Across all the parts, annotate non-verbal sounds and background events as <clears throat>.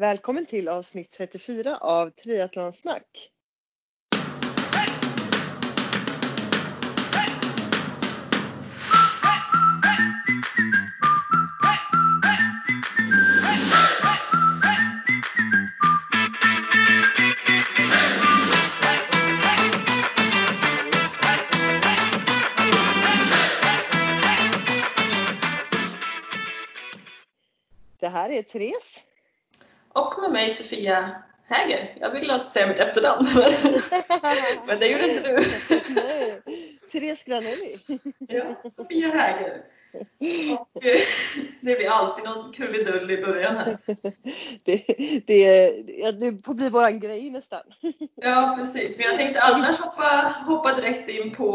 Välkommen till avsnitt 34 av Triathlonsnack. Det här är Therese. Och med mig Sofia Häger. Jag ville alltid säga mitt efternamn, men, <laughs> men det gjorde inte du. Nej, Therese Granelli. Ja, Sofia Häger. Och, eh, det blir alltid någon krusidull i början här. Det, det, ja, det får bli våran grej nästan. Ja, precis. Men jag tänkte annars hoppa, hoppa direkt in på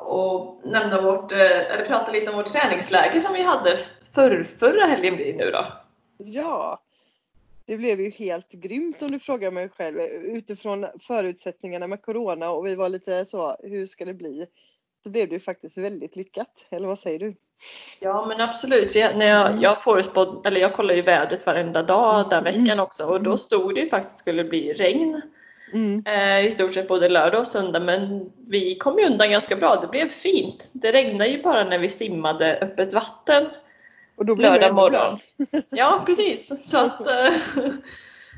och nämna vårt, eh, eller prata lite om vårt träningsläger som vi hade för, förra helgen blir nu då. Ja, det blev ju helt grymt om du frågar mig själv utifrån förutsättningarna med Corona och vi var lite så, hur ska det bli? Så blev det ju faktiskt väldigt lyckat, eller vad säger du? Ja men absolut. Jag, när jag, jag, förutspåd, eller jag kollar ju vädret varenda dag den veckan också och då stod det ju faktiskt skulle bli regn. Mm. Eh, I stort sett både lördag och söndag men vi kom ju undan ganska bra. Det blev fint. Det regnade ju bara när vi simmade öppet vatten Och då jag lördag morgon. <laughs> Ja precis. Så att, eh, <laughs>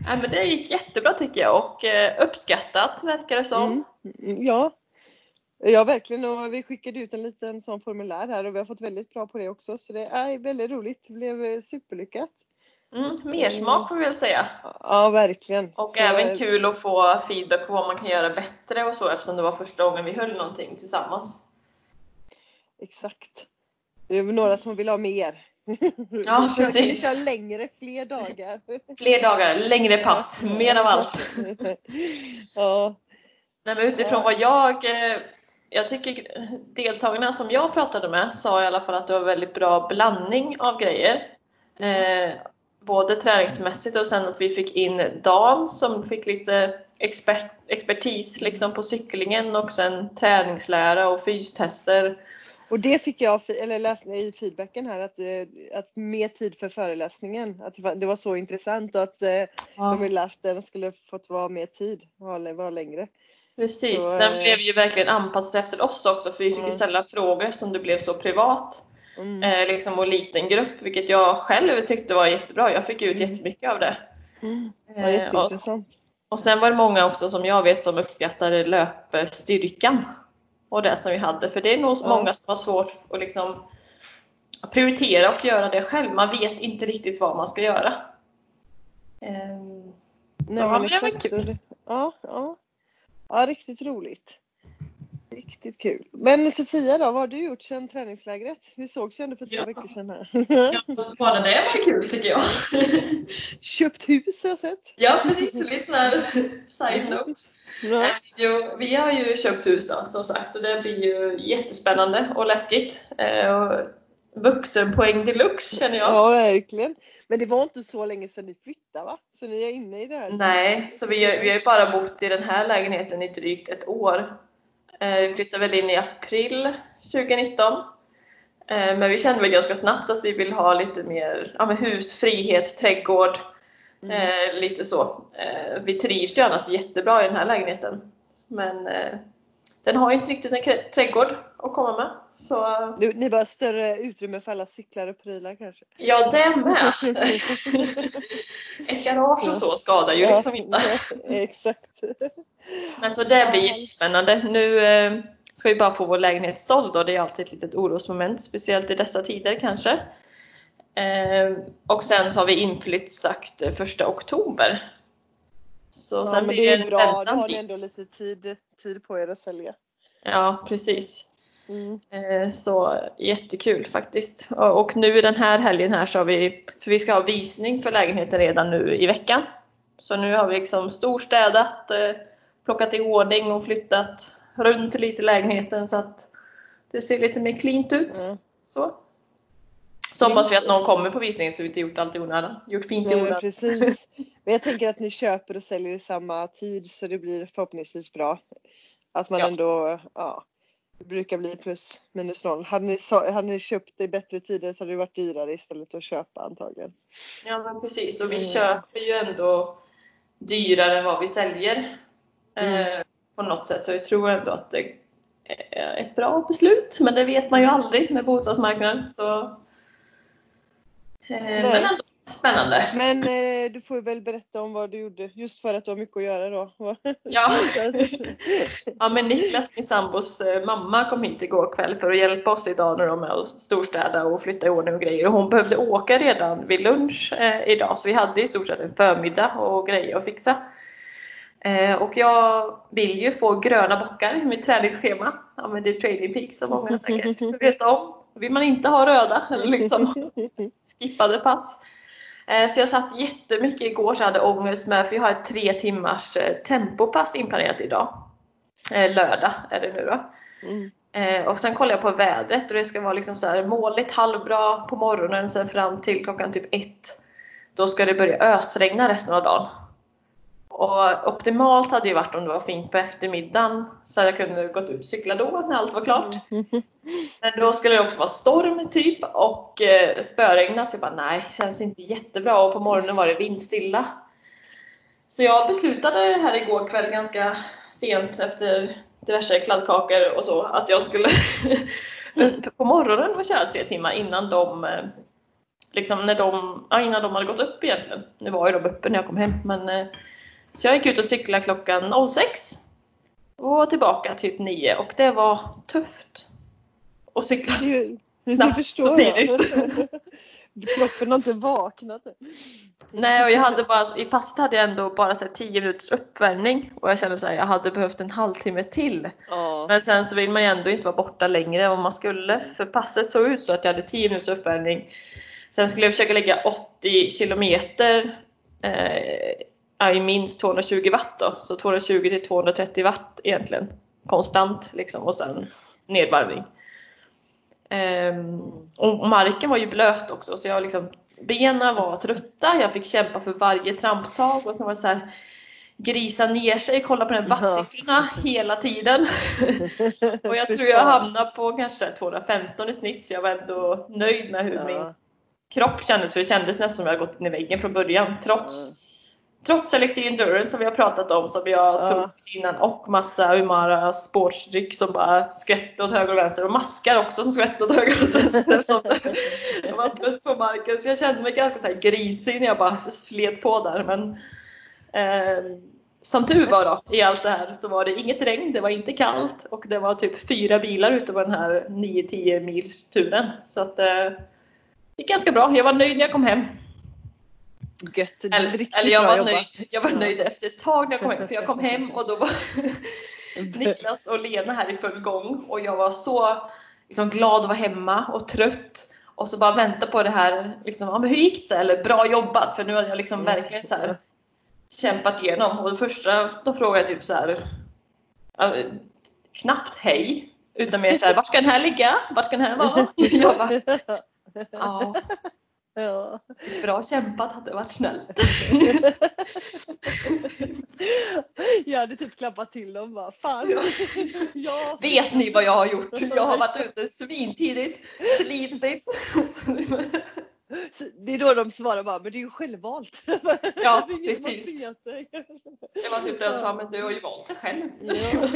nej, men det gick jättebra tycker jag och eh, uppskattat verkar det som. Mm. Ja. Ja verkligen och vi skickade ut en liten sån formulär här och vi har fått väldigt bra på det också så det är väldigt roligt. Det blev eh, superlyckat. Mm, mer smak får vi väl säga. Ja verkligen. Och Så- även kul att få feedback på vad man kan göra bättre och så eftersom det var första gången vi höll någonting tillsammans. Exakt. Det är väl några som vill ha mer. Ja, kör- precis. Kör längre, fler dagar. Fler dagar, längre pass, mer av allt. <laughs> Ja. Nej, men utifrån vad jag eh, jag tycker deltagarna som jag pratade med sa i alla fall att det var väldigt bra blandning av grejer. Eh, både träningsmässigt och sen att vi fick in Dan som fick lite expert, expertis liksom på cyklingen och sen träningslära och fystester. Och det fick jag, eller läste i feedbacken här, att, eh, att mer tid för föreläsningen. Att det var, det var så intressant och att eh, de ville att den skulle fått vara mer tid, vara, vara längre. Precis, Så, den eh, blev ju verkligen anpassad efter oss också för vi fick Ja. ju ställa frågor som det blev så privat Mm. eh, liksom, och liten grupp vilket jag själv tyckte var jättebra. Jag fick ut Mm. jättemycket av det. Mm. Ja, Eh, och, jätteintressant. och sen var det många också som jag vet som uppskattade löpstyrkan och det som vi hade för det är nog många som har svårt att liksom prioritera och göra det själv. Man vet inte riktigt vad man ska göra. Ehm, Nej, ja, men exakt. kul. Ja, ja. ja, riktigt roligt. Riktigt kul. Men Sofia då, vad har du gjort sedan träningslägret? Vi sågs ju ändå för två Ja. veckor sedan här. Ja, bara det var kul tycker jag. Köpt hus har jag sett. Ja precis, lite sån här side note. Ja. Jo, vi har ju köpt hus då som sagt så det blir ju jättespännande och läskigt. Eh, Vuxenpoäng deluxe känner jag. ja, verkligen. Men det var inte så länge sedan ni flyttade va? Så ni är inne i det här? Nej, så vi har ju bara bott i den här lägenheten i drygt ett år. Eh, Vi flyttade väl in i april 2019. Eh, Men vi kände väl ganska snabbt att vi vill ha lite mer ja, hus, frihet, trädgård. Mm. Eh, lite så. Vi trivs ju annars jättebra i den här lägenheten. Men den har ju inte riktigt en trädgård att komma med. Så Nu, ni bara större utrymme för alla cyklar och prylar kanske? ja, det med! <laughs> Ett garage och så skadar ju Ja, liksom inte. Exakt. Men så det blir jättespännande. Nu eh, ska vi bara få vår lägenhet såld och det är alltid ett litet orosmoment, speciellt i dessa tider kanske. Eh, och sen så har vi inflytt sagt första oktober. Så Ja, sen men blir det är en bra. Då har ni ändå lite tid, tid på er att sälja. Ja, precis. Mm. Eh, Så jättekul faktiskt. Och nu den här helgen här så har vi, för vi ska ha visning för lägenheten redan nu i veckan. Så nu har vi liksom storstädat, eh, plockat i ordning och flyttat runt lite i lägenheten så att det ser lite mer cleant ut. Ja. Så. Så hoppas vi att någon kommer på visningen så vi inte gjort allt i onödan. Gjort fint i onödan. precis. <laughs> Men jag tänker att ni köper och säljer i samma tid så det blir förhoppningsvis bra. Att man Ja. ändå, ja. Det brukar bli plus minus noll. Hade ni, hade ni köpt det i bättre tider så hade det varit dyrare istället att köpa antagligen. Ja men precis och vi Mm. köper ju ändå dyrare än vad vi säljer. Mm. Eh, på något sätt så jag tror ändå att det är ett bra beslut. Men det vet man ju aldrig med bostadsmarknaden. Så, eh, men ändå spännande. Men eh, du får väl berätta om vad du gjorde just för att du har mycket att göra då. Ja. <laughs> Ja men Niklas, min sambos eh, mamma, kom hit igår kväll för att hjälpa oss idag när de är och storstäda och flytta i ordning och grejer. Och hon behövde åka redan vid lunch eh, idag så vi hade i stort sett en förmiddag och grejer att fixa. Eh, och jag vill ju få gröna bockar i mitt träningsschema. Ja men det är Training Peaks som många säkert vet om. Vill man inte ha röda eller <laughs> liksom <laughs> skippade pass. Eh, Så jag satt jättemycket igår så jag hade ångest med för jag har ett tre timmars eh, tempopass inplanerat idag. Eh, Lördag är det nu då. Mm. Och sen kollar jag på vädret och det ska vara liksom så här molligt halvbra på morgonen sen fram till klockan typ ett. Då ska det börja ösregna resten av dagen. Och optimalt hade ju varit om det var fint på eftermiddagen så att jag kunde gått ut och cykla då när allt var klart. Men då skulle det också vara storm typ och eh, spöregna så jag bara nej, känns inte jättebra och på morgonen var det vindstilla. Så jag beslutade här igår kväll ganska sent efter diverse kladdkakor och så att jag skulle <laughs> på morgonen och köra tre timmar innan de eh, liksom när de, ja, innan de hade gått upp egentligen. Nu var ju de uppe när jag kom hem men eh, så jag gick ut och cyklade klockan 06 och tillbaka typ 9 och det var tufft att cykla. Snabbt så tidigt. <laughs> Kroppen har inte vaknat. Nej, och jag hade bara, i passet hade jag ändå bara så här, 10 minuters uppvärmning och jag kände att jag hade behövt en halvtimme till. Ja. Men sen så vill man ju ändå inte vara borta längre än vad man skulle för passet såg ut så att jag hade 10 minuters uppvärmning. Sen skulle jag försöka lägga 80 kilometer eh, ja, i minst 220 watt då, så 220 till 230 watt egentligen konstant liksom och sen nedvarvning. Ehm, och marken var ju blöt också så jag liksom benen var trötta, jag fick kämpa för varje tramptag och sen var det så här grisa ner sig, kolla på de här wattsiffrorna hela tiden. <laughs> och jag tror jag hamnade på kanske 215 i snitt så jag var ändå nöjd med hur min Ja. kropp kändes för det kändes nästan som jag gått in i väggen från början trots. Trots Selexi Endurance som vi har pratat om som jag Ja. tog innan och massa Umara sportsdryck som bara skvätte åt höger och vänster och maskar också som skvätte åt höger och vänster som <laughs> var blött på marken så jag kände mig ganska så här grisig när jag bara slet på där men eh, som tur var då i allt det här så var det inget regn, det var inte kallt och det var typ fyra bilar ute på den här 9-10 mils turen så att eh, det gick ganska bra. Jag var nöjd när jag kom hem. Gött. Eller, Riktigt eller jag var jobbat. nöjd. Jag var nöjd efter ett tag när jag kom hem. För jag kom hem och då var <laughs> Niklas och Lena här i full gång. Och jag var så liksom, glad att vara hemma och trött. Och så bara vänta på det här. Liksom, ja, men hur gick det? Eller bra jobbat. För nu hade jag liksom verkligen så här, kämpat igenom. Och det första, då frågade jag typ så här. knappt hej. Utan mer så här, var ska den här ligga? Var ska den här vara? <laughs> Jag bara, ja, <laughs> Ja. bra kämpat hade varit snällt. <laughs> Jag hade typ klappat till dem bara. Fan. <laughs> Ja. Vet ni vad jag har gjort? Jag har varit <laughs> ute svintidigt, slitit. Det är då de svarar bara, men det är ju självvalt. Ja, som precis. Det var typ det jag sa, men du har ju valt det själv. Ja.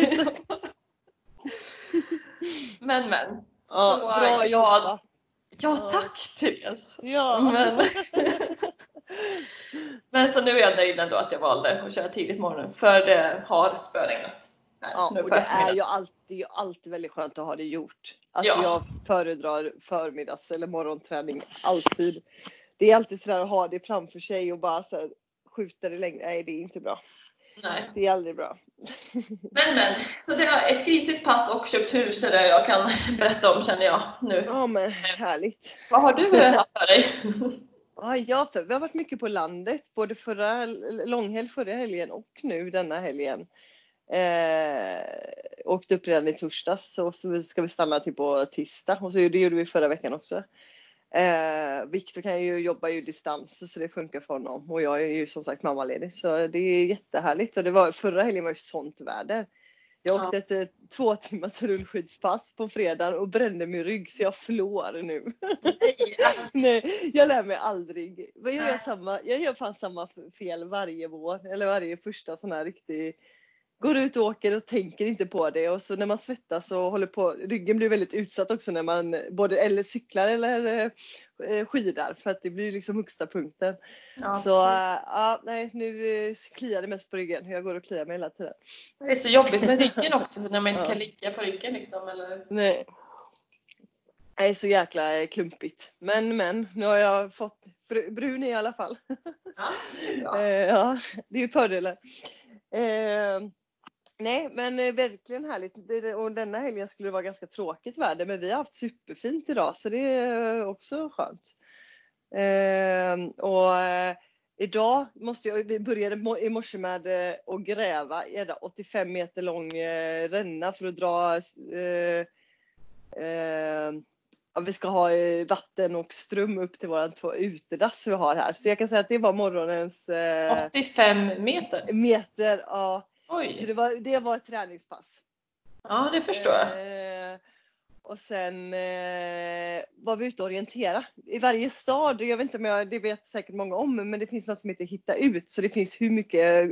Men men. Ja, Så, bra ja, jobbat. Ja, tack Therese. Ja. Men, <laughs> men så nu är jag nöjd ändå att jag valde att köra tidigt på morgonen. För det har spöregnat. Ja, och det är ju alltid, alltid väldigt skönt att ha det gjort. Alltså Ja. jag föredrar förmiddags eller morgonträning alltid. Det är alltid sådär att ha det framför sig och bara så här, skjuta det längre. Nej, det är inte bra. Nej. Det är aldrig bra. Men men, så det är ett grisigt pass och köpt hus är det jag kan <laughs> berätta om känner jag nu. Ja, men härligt. Vad har du <laughs> haft för dig? Ja, ja, för vi har varit mycket på landet, både förra långhelg förra helgen och nu denna helgen. Eh, åkte upp redan i torsdags och så ska vi stanna till på tisdag och så det gjorde vi förra veckan också. Eh, Viktor kan ju jobba ju distans så det funkar för honom och jag är ju som sagt mammaledig så det är jättehärligt och det var förra helgen var ju sånt väder. Jag Ja. åkte ett eh, två timmars rullskidspass på fredagen och brände min rygg så jag flår nu. Nej, jag lär mig aldrig. Men Jag gör, Nej. samma, jag gör fan samma fel varje vår, eller varje första sån här riktig Går ut och åker och tänker inte på det och så när man svettas och håller på, ryggen blir väldigt utsatt också när man både eller cyklar eller eh, skidar för att det blir liksom högsta punkten. Ja, så äh, ja, nej nu eh, kliar det mest på ryggen. Jag går och kliar mig hela tiden. Det är så jobbigt med ryggen också när man inte Ja. kan ligga på ryggen liksom. Eller... Nej. Det är så jäkla klumpigt. Men men, nu har jag fått br- brun i alla fall. Ja, det är <laughs> ja, det är fördelen. Eh, nej, men eh, verkligen härligt. Och denna helgen skulle det vara ganska tråkigt väder, men vi har haft superfint idag, så det är också skönt. Eh, och eh, idag måste jag, vi började i morse med eh, att gräva i en 85 meter lång ränna för att dra eh, eh, ja, vi ska ha vatten och ström upp till våra två utedass vi har här. Så jag kan säga att det var morgonens eh, 85 meter. meter. Ja, så Oj, det var, det var ett träningspass. ja det förstår jag. Eh, och sen eh, var vi ute och orientera. I varje stad, jag vet inte om jag, det vet säkert många om, men det finns något som heter Hitta ut. Så det finns hur mycket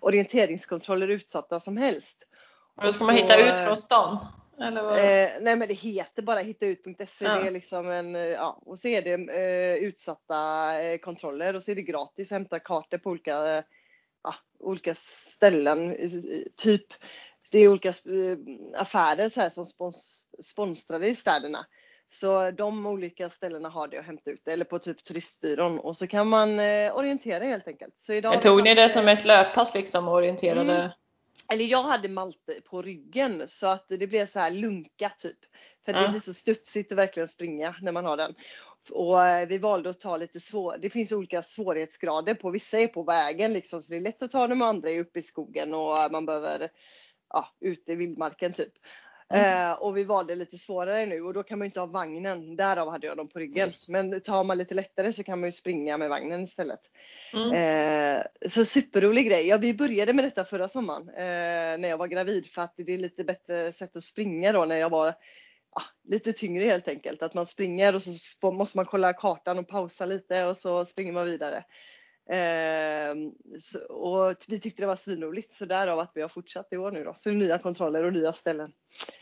orienteringskontroller utsatta som helst. Och då ska man så, hitta ut från stan? Eller vad? Eh, nej men det heter bara hittaut.se. Ja. Det är liksom en, eh, ja, och så är det eh, utsatta eh, kontroller och så är det gratis att hämta kartor på olika, eh, ja, olika ställen. Typ, det är olika eh, affärer så här som spons, sponsrade i städerna. Så de olika ställena har det att hämta ut eller på typ turistbyrån och så kan man eh, orientera helt enkelt. Så idag tog ni det eh, som ett löppass liksom och orienterade? Mm. eller jag hade Malte på ryggen så att det blev så här lunka typ. För Ja. det blir så studsigt att verkligen springa när man har den. Och eh, vi valde att ta lite svår, det finns olika svårighetsgrader på, vissa är på vägen liksom så det är lätt att ta dem, andra är uppe i skogen och eh, man behöver ja, ute i vildmarken typ. Mm. Eh, och vi valde lite svårare nu och då kan man ju inte ha vagnen, därav hade jag dem på ryggen. Just. Men tar man lite lättare så kan man ju springa med vagnen istället. Mm. Eh, så superrolig grej. Ja, vi började med detta förra sommaren eh, när jag var gravid för att det är lite bättre sätt att springa då när jag var lite tyngre helt enkelt. Att man springer och så måste man kolla kartan och pausa lite och så springer man vidare. Eh, så, och vi tyckte det var svinroligt så därav att vi har fortsatt i år nu då. Så det är nya kontroller och nya ställen.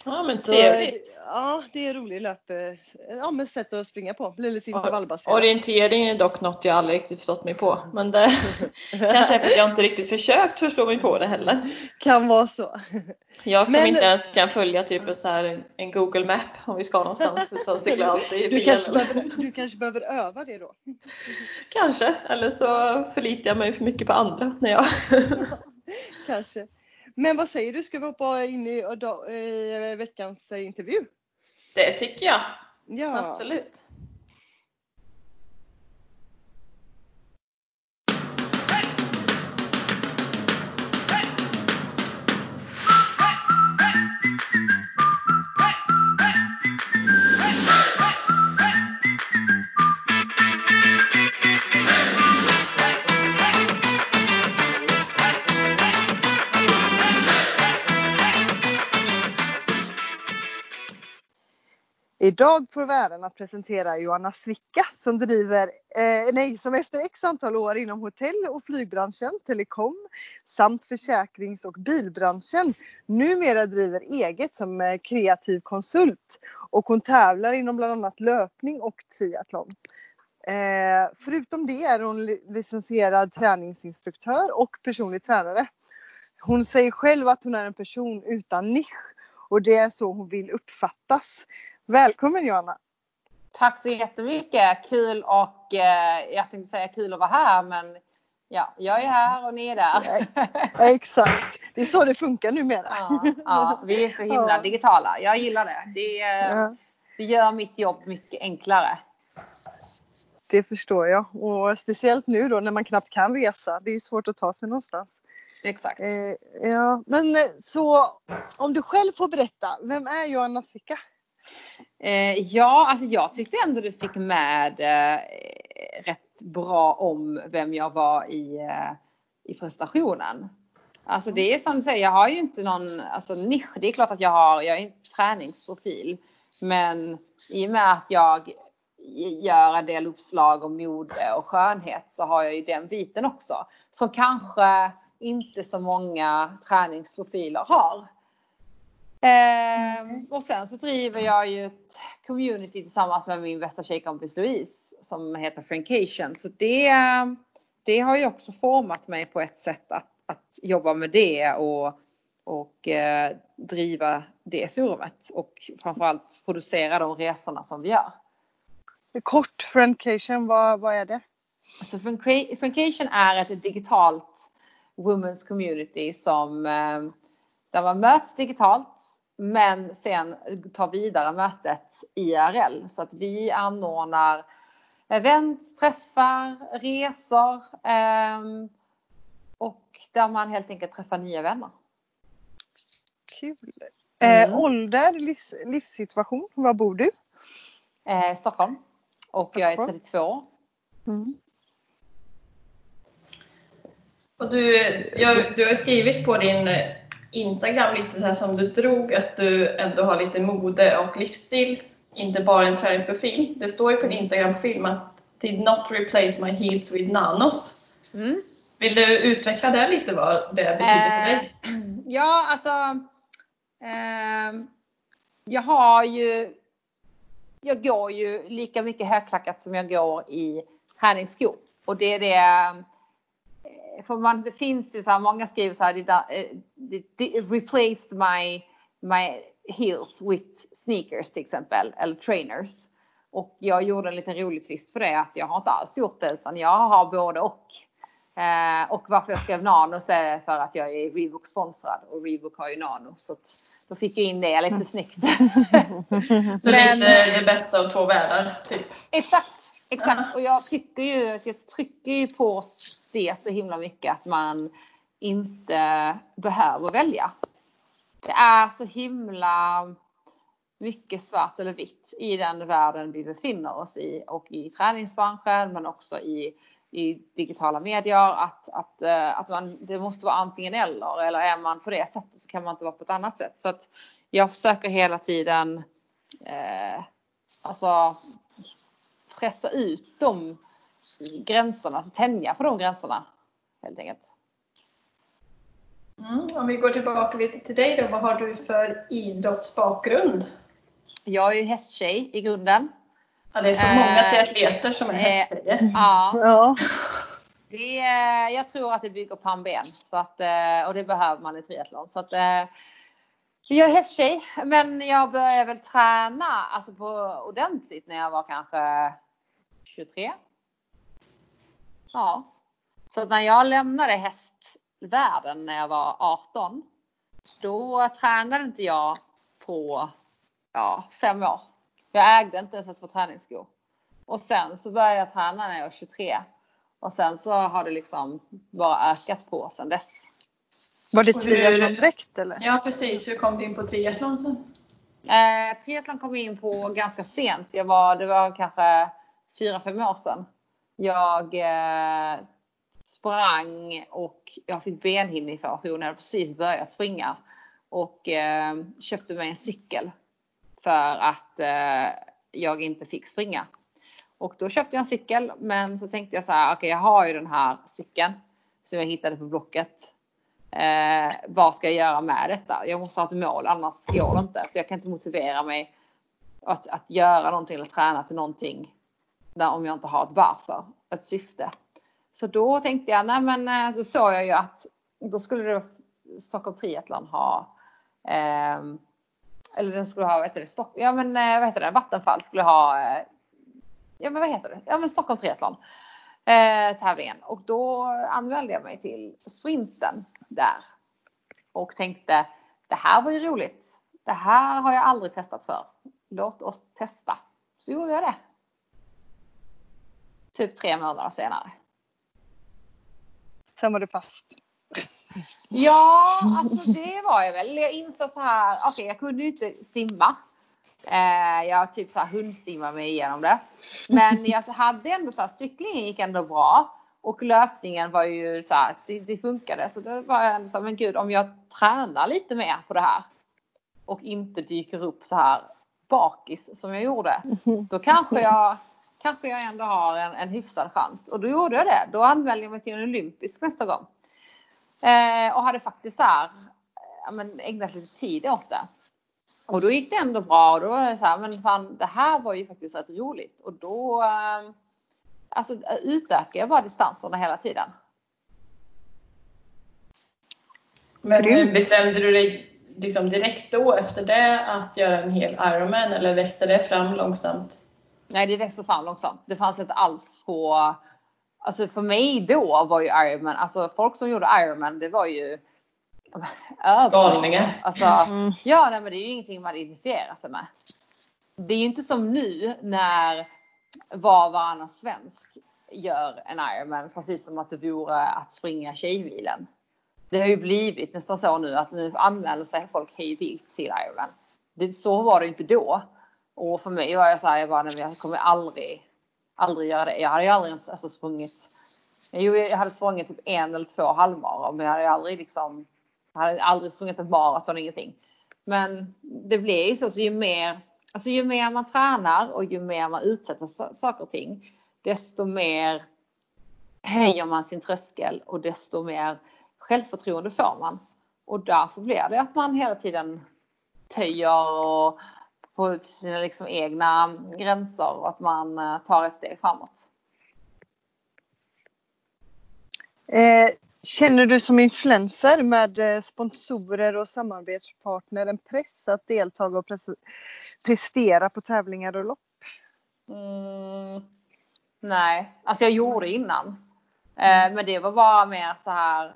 Ja men Så, trevligt. ja, det är roligt löp. eh, Ja, men sätt att springa på. Blir lite intervallbaserat. Orientering är dock något jag aldrig riktigt förstått mig på. Men det <laughs> kanske är för att jag inte riktigt försökt förstå mig på det heller. Kan vara så. Jag som Men- inte ens kan följa typ så här, en Google Map om vi ska någonstans utan cyklar alltid i Du bil. kanske, behöver, du kanske behöver öva det då? Kanske, eller så förlitar jag mig för mycket på andra när jag... <laughs> Kanske. Men vad säger du, ska vi hoppa in i, i veckans eh, intervju? Det tycker jag, Ja, absolut. Idag får vi äran att presentera Johanna Svicka som driver, eh, nej, som efter x antal år inom hotell och flygbranschen, telekom samt försäkrings och bilbranschen numera driver eget som eh, kreativ konsult och hon tävlar inom bland annat löpning och triathlon. Eh, förutom det är hon licensierad träningsinstruktör och personlig tränare. Hon säger själv att hon är en person utan nisch och det är så hon vill uppfattas. Välkommen Johanna! Tack så jättemycket! Kul och eh, jag tänkte säga kul att vara här men ja, jag är här och ni är där. Ja, exakt, det är så det funkar numera. ja, ja, vi är så himla digitala. Jag gillar det. Det, eh, det gör mitt jobb mycket enklare. det förstår jag. Och speciellt nu då när man knappt kan resa. Det är svårt att ta sig någonstans. Exakt. Eh, ja, men eh, så om du själv får berätta, vem är Johanna Svicka? Eh, ja, alltså jag tyckte ändå du fick med eh, rätt bra om vem jag var i, eh, i prestationen. Alltså det är som du säger, jag har ju inte någon alltså, nisch. Det är klart att jag har, jag är inte träningsprofil. Men i och med att jag gör en del uppslag om mode och skönhet så har jag ju den biten också. Som kanske inte så många träningsprofiler har. Eh, och sen så driver jag ju ett community tillsammans med min bästa tjejkompis Louise som heter Frankation. Så det, det har ju också format mig på ett sätt att, att jobba med det och, och eh, driva det forumet och framförallt producera de resorna som vi gör. Kort, Frankation, vad, vad är det? Alltså Frankation är ett digitalt women's community som eh, där man möts digitalt men sen tar vidare mötet IRL så att vi anordnar event, träffar, resor eh, och där man helt enkelt träffar nya vänner. Kul! Mm. Eh, ålder, livs, livssituation, var bor du? Eh, Stockholm. Och Stockholm. jag är 32. Mm. Och du, jag, du har skrivit på din Instagram lite så här som du drog att du ändå har lite mode och livsstil, inte bara en träningsprofil. Det står ju på din Instagram-film att did not replace my heels with nanos. Mm. Vill du utveckla det lite vad det betyder för dig? Eh, <clears throat> ja, alltså. Eh, jag har ju. Jag går ju lika mycket högklackat som jag går i träningsskor och det är det för man, det finns ju så här, många skriver så här, det, replaced my, my heels with sneakers till exempel, eller trainers. Och jag gjorde en liten rolig twist på det, att jag har inte alls gjort det, utan jag har både och. Eh, och varför jag skrev Nano så är för att jag är Reebok sponsrad och Reebok har ju Nano. Så att, då fick jag in det lite mm. snyggt. <laughs> så Men, lite det bästa av två världar, typ? Exakt, exakt. Och jag tycker ju, jag trycker ju på det så himla mycket att man inte behöver välja. Det är så himla mycket svart eller vitt i den världen vi befinner oss i och i träningsbranschen men också i, i digitala medier att, att, eh, att man, det måste vara antingen eller eller är man på det sättet så kan man inte vara på ett annat sätt. Så att jag försöker hela tiden eh, alltså pressa ut de gränserna, alltså tänja på de gränserna helt enkelt. Mm, om vi går tillbaka lite till dig då, vad har du för idrottsbakgrund? Jag är ju hästtjej i grunden. Ja, det är så många eh, triatleter som är hästtjejer. Eh, ja. ja. Det, jag tror att det bygger på ben så att, eh, och det behöver man i triathlon. Så att, jag är hästtjej, men jag började väl träna alltså på ordentligt när jag var kanske 23. Ja. Så när jag lämnade hästvärlden när jag var 18, då tränade inte jag på ja, fem år. Jag ägde inte ens ett par träningsskor. Och sen så började jag träna när jag var 23. Och sen så har det liksom bara ökat på sen dess. Var det triathlon direkt eller? Ja precis, hur kom du in på triathlon sen? Eh, triathlon kom jag in på ganska sent. Jag var, det var kanske fyra fem år sedan. Jag eh, sprang och jag fick benhinneinflammation. Jag hade precis börjat springa och eh, köpte mig en cykel för att eh, jag inte fick springa. Och då köpte jag en cykel, men så tänkte jag så här, okej, okay, jag har ju den här cykeln som jag hittade på Blocket. Eh, vad ska jag göra med detta? Jag måste ha ett mål, annars går det inte. Så jag kan inte motivera mig att, att göra någonting eller träna till någonting där om jag inte har ett varför, ett syfte. Så då tänkte jag, nej men eh, då såg jag ju att då skulle det Stockholm Triathlon ha eh, eller den skulle ha, vad heter det, Stock, ja men eh, vad heter det, Vattenfall skulle ha, eh, ja men vad heter det, ja men Stockholm Triathlon eh, tävlingen och då anmälde jag mig till sprinten där och tänkte det här var ju roligt. Det här har jag aldrig testat för. Låt oss testa. Så gjorde jag det. Typ tre månader senare. Sen var du fast. Ja, alltså det var jag väl. Jag insåg så här, okej okay, jag kunde ju inte simma. Eh, jag typ så här hundsimmade mig igenom det. Men jag hade ändå så här, cyklingen gick ändå bra. Och löpningen var ju så här, det, det funkade. Så då var jag ändå så här, men gud om jag tränar lite mer på det här och inte dyker upp så här bakis som jag gjorde. Då kanske jag, kanske jag ändå har en, en hyfsad chans. Och då gjorde jag det. Då anmälde jag mig till en olympisk nästa gång. Eh, och hade faktiskt så här, ja, men ägnat lite tid åt det. Och då gick det ändå bra och då var det så här, men fan det här var ju faktiskt rätt roligt. Och då eh, alltså, utökade jag bara distanserna hela tiden. Men Grymt. bestämde du dig liksom direkt då efter det att göra en hel Ironman eller växte det fram långsamt? Nej, det växte fram långsamt. Det fanns inte alls på... Alltså för mig då var ju Ironman, alltså folk som gjorde Ironman, det var ju. Galningar. Alltså, Mm. ja, nej, men det är ju ingenting man identifierar sig med. Det är ju inte som nu när var och varannan svensk gör en Ironman, precis som att det vore att springa Tjejmilen. Det har ju blivit nästan så nu att nu anmäler sig folk hej vilt till Ironman. Det, så var det ju inte då. Och för mig var jag så här, jag bara, nej, jag kommer aldrig, aldrig göra det. Jag hade ju aldrig ens alltså, sprungit. Jo, jag hade sprungit typ en eller två halvmaror, men jag hade ju aldrig liksom, jag hade aldrig sprungit ett maraton, ingenting. Men det blir ju så, så ju mer, alltså ju mer man tränar och ju mer man utsätter saker och ting, desto mer höjer man sin tröskel och desto mer självförtroende får man. Och därför blir det att man hela tiden töjer och på sina liksom egna gränser och att man eh, tar ett steg framåt. Eh, känner du som influencer med eh, sponsorer och samarbetspartner en press att delta och pres- prestera på tävlingar och lopp? Mm, nej, alltså jag gjorde innan. Eh, men det var bara mer så här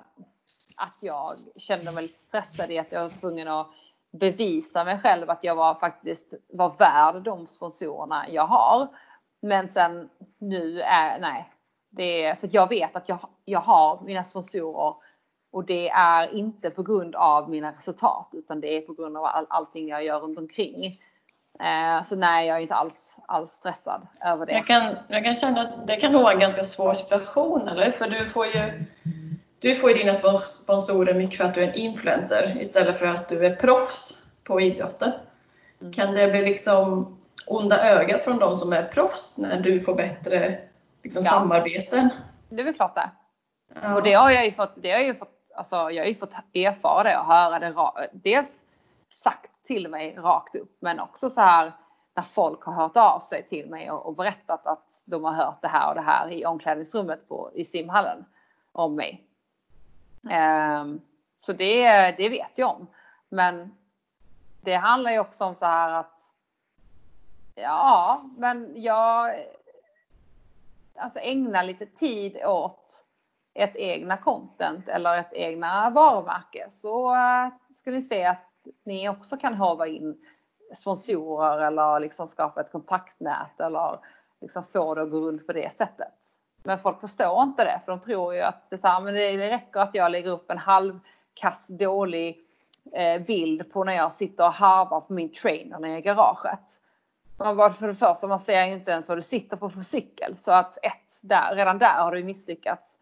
att jag kände mig lite stressad i att jag var tvungen att bevisa mig själv att jag var faktiskt var värd de sponsorerna jag har. Men sen nu är, nej. Det är, för att jag vet att jag, jag har mina sponsorer och det är inte på grund av mina resultat utan det är på grund av all, allting jag gör runt omkring. Eh, så nej, jag är inte alls, alls stressad över det. Jag kan, jag kan känna att det kan nog vara en ganska svår situation, eller? För du får ju, du får ju dina spons- sponsorer mycket för att du är en influencer istället för att du är proffs på idrotten. Mm. Kan det bli liksom onda ögat från de som är proffs när du får bättre liksom, Ja. samarbeten? Det är väl klart det. Ja. Och det har jag ju fått, det har jag ju fått, alltså jag har ju fått erfara det och höra det dels sagt till mig rakt upp men också så här när folk har hört av sig till mig och, och berättat att de har hört det här och det här i omklädningsrummet på, i simhallen om mig. Ehm, så det, det vet jag om. Men det handlar ju också om så här att ja, men jag alltså ägna lite tid åt ett egna content eller ett egna varumärke så eh, ska ni se att ni också kan hava in sponsorer eller liksom skapa ett kontaktnät eller liksom få det att gå runt på det sättet. Men folk förstår inte det för de tror ju att det, så här, men det räcker att jag lägger upp en halvkass dålig eh, bild på när jag sitter och harvar på min trainer nere i garaget. Man bara, för det första, man ser ju inte ens vad du sitter på för cykel. Så att ett, där, redan där har du misslyckats.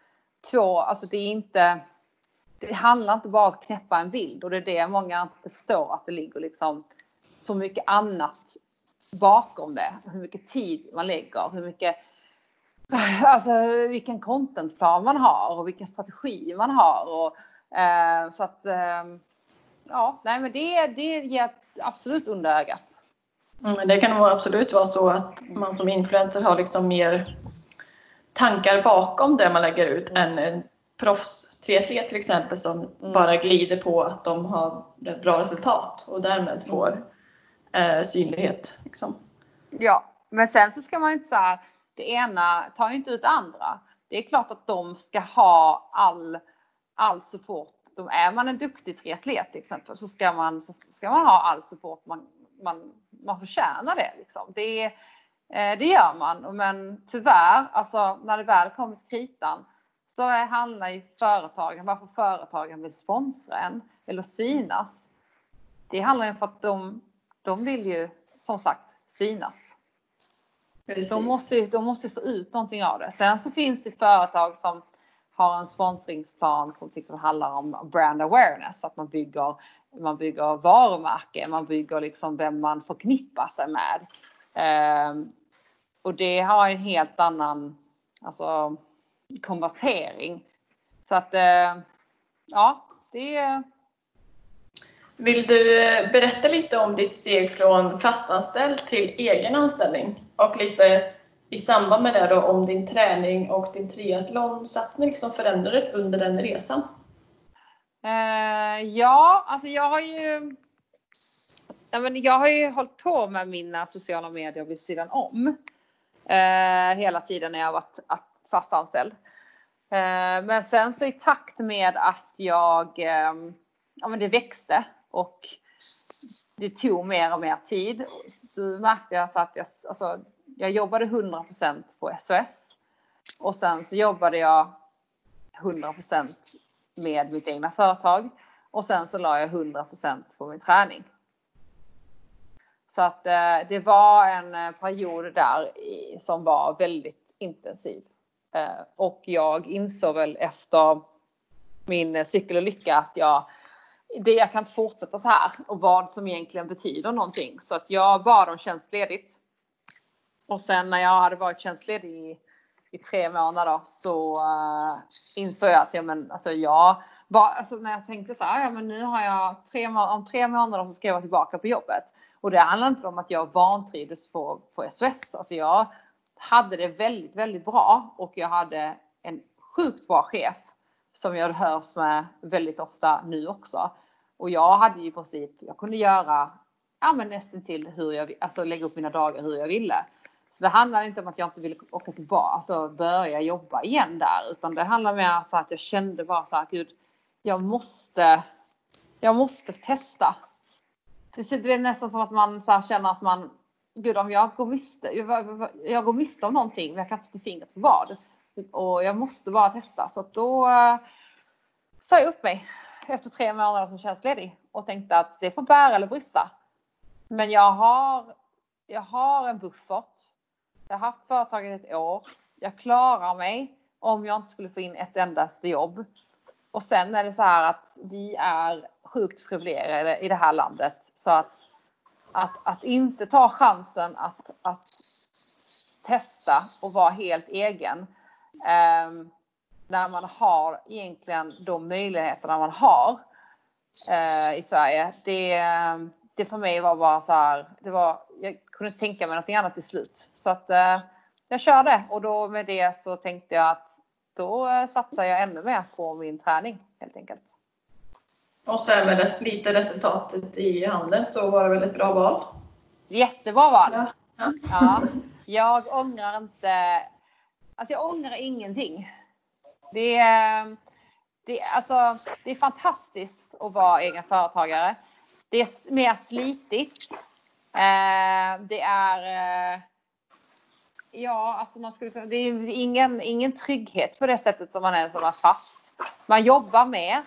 Två, alltså det är inte... Det handlar inte bara om att knäppa en bild och det är det många inte förstår att det ligger liksom så mycket annat bakom det. Hur mycket tid man lägger, hur mycket... <laughs> Alltså vilken contentplan man har och vilken strategi man har. Och, eh, så att... Eh, ja, nej men det, det ger absolut under ögat. Mm, det kan absolut vara så att man som influencer har liksom mer tankar bakom det man lägger ut än en proffstriatlet till exempel som Mm. bara glider på att de har bra resultat och därmed får eh, synlighet. Liksom. Ja, men sen så ska man ju inte säga det ena tar ju inte ut det andra. Det är klart att de ska ha all, all support. De, är man en duktig triatlet till exempel så ska man, så ska man ha all support man, man, man förtjänar det. Liksom. Det, eh, det gör man. Men tyvärr, alltså när det väl kommer till kritan så handlar ju företagen, varför företagen vill sponsra en eller synas. Det handlar ju om att de, de vill ju som sagt synas. Precis. De måste, de måste få ut någonting av det. Sen så finns det företag som har en sponsringsplan som exempel handlar om brand awareness. Att man bygger, man bygger varumärke, man bygger liksom vem man förknippar sig med. Eh, och det har en helt annan alltså, konvertering. Så att eh, ja, det är Vill du eh, berätta lite om ditt steg från fastanställd till egen anställning? Och lite i samband med det då om din träning och din triathlonsatsning som förändrades under den resan? Uh, ja, alltså jag har ju. Ja, men jag har ju hållit på med mina sociala medier vid sidan om. Uh, hela tiden när jag har varit fast anställd. Uh, men sen så i takt med att jag, ja men det växte och det tog mer och mer tid. Då märkte jag så att jag, alltså, jag jobbade 100% på SOS och sen så jobbade jag 100% med mitt egna företag och sen så la jag 100% på min träning. Så att eh, det var en eh, period där som var väldigt intensiv. Eh, och jag insåg väl efter min eh, cykelolycka att jag, det, jag kan inte fortsätta så här och vad som egentligen betyder någonting. Så att jag bad om tjänstledigt. Och sen när jag hade varit tjänstledig i, i tre månader så uh, insåg jag att ja, men, alltså, jag var, alltså, när jag tänkte så här, ja, men nu har jag tre, om tre månader så ska jag vara tillbaka på jobbet. Och det handlar inte om att jag vantrivdes på, på SOS. Alltså jag hade det väldigt, väldigt bra och jag hade en sjukt bra chef som jag hörs med väldigt ofta nu också. Och jag hade ju i princip, jag kunde göra ja, men nästan till hur jag alltså lägga upp mina dagar hur jag ville. Så det handlar inte om att jag inte ville åka tillbaka, alltså börja jobba igen där, utan det handlar mer om att jag kände bara så här, gud, jag måste, jag måste testa. Det är nästan som att man så känner att man gud om jag går miste, jag går miste om någonting men jag kan inte sätta fingret på vad. Och jag måste bara testa. Så då eh, sa jag upp mig efter tre månader som tjänstledig och tänkte att det får bära eller brista. Men jag har, jag har en buffert. Jag har haft företaget ett år. Jag klarar mig om jag inte skulle få in ett endaste jobb. Och sen är det så här att vi är sjukt privilegierade i det här landet så att att, att inte ta chansen att, att testa och vara helt egen. Eh, när man har egentligen de möjligheterna man har eh, i Sverige. Det, det för mig var bara så här, det var, jag kunde inte tänka mig någonting annat till slut. Så att eh, jag körde och då med det så tänkte jag att då satsar jag ännu mer på min träning helt enkelt. Och sen med lite resultatet i handen så var det väl ett bra val? Jättebra val! Ja. ja. Jag ångrar inte. Alltså jag ångrar ingenting. Det är, det, alltså, det är fantastiskt att vara egen företagare. Det är mer slitigt. Eh, det är eh, Ja, alltså man skulle det är ingen, ingen trygghet på det sättet som man är som är fast. Man jobbar mer.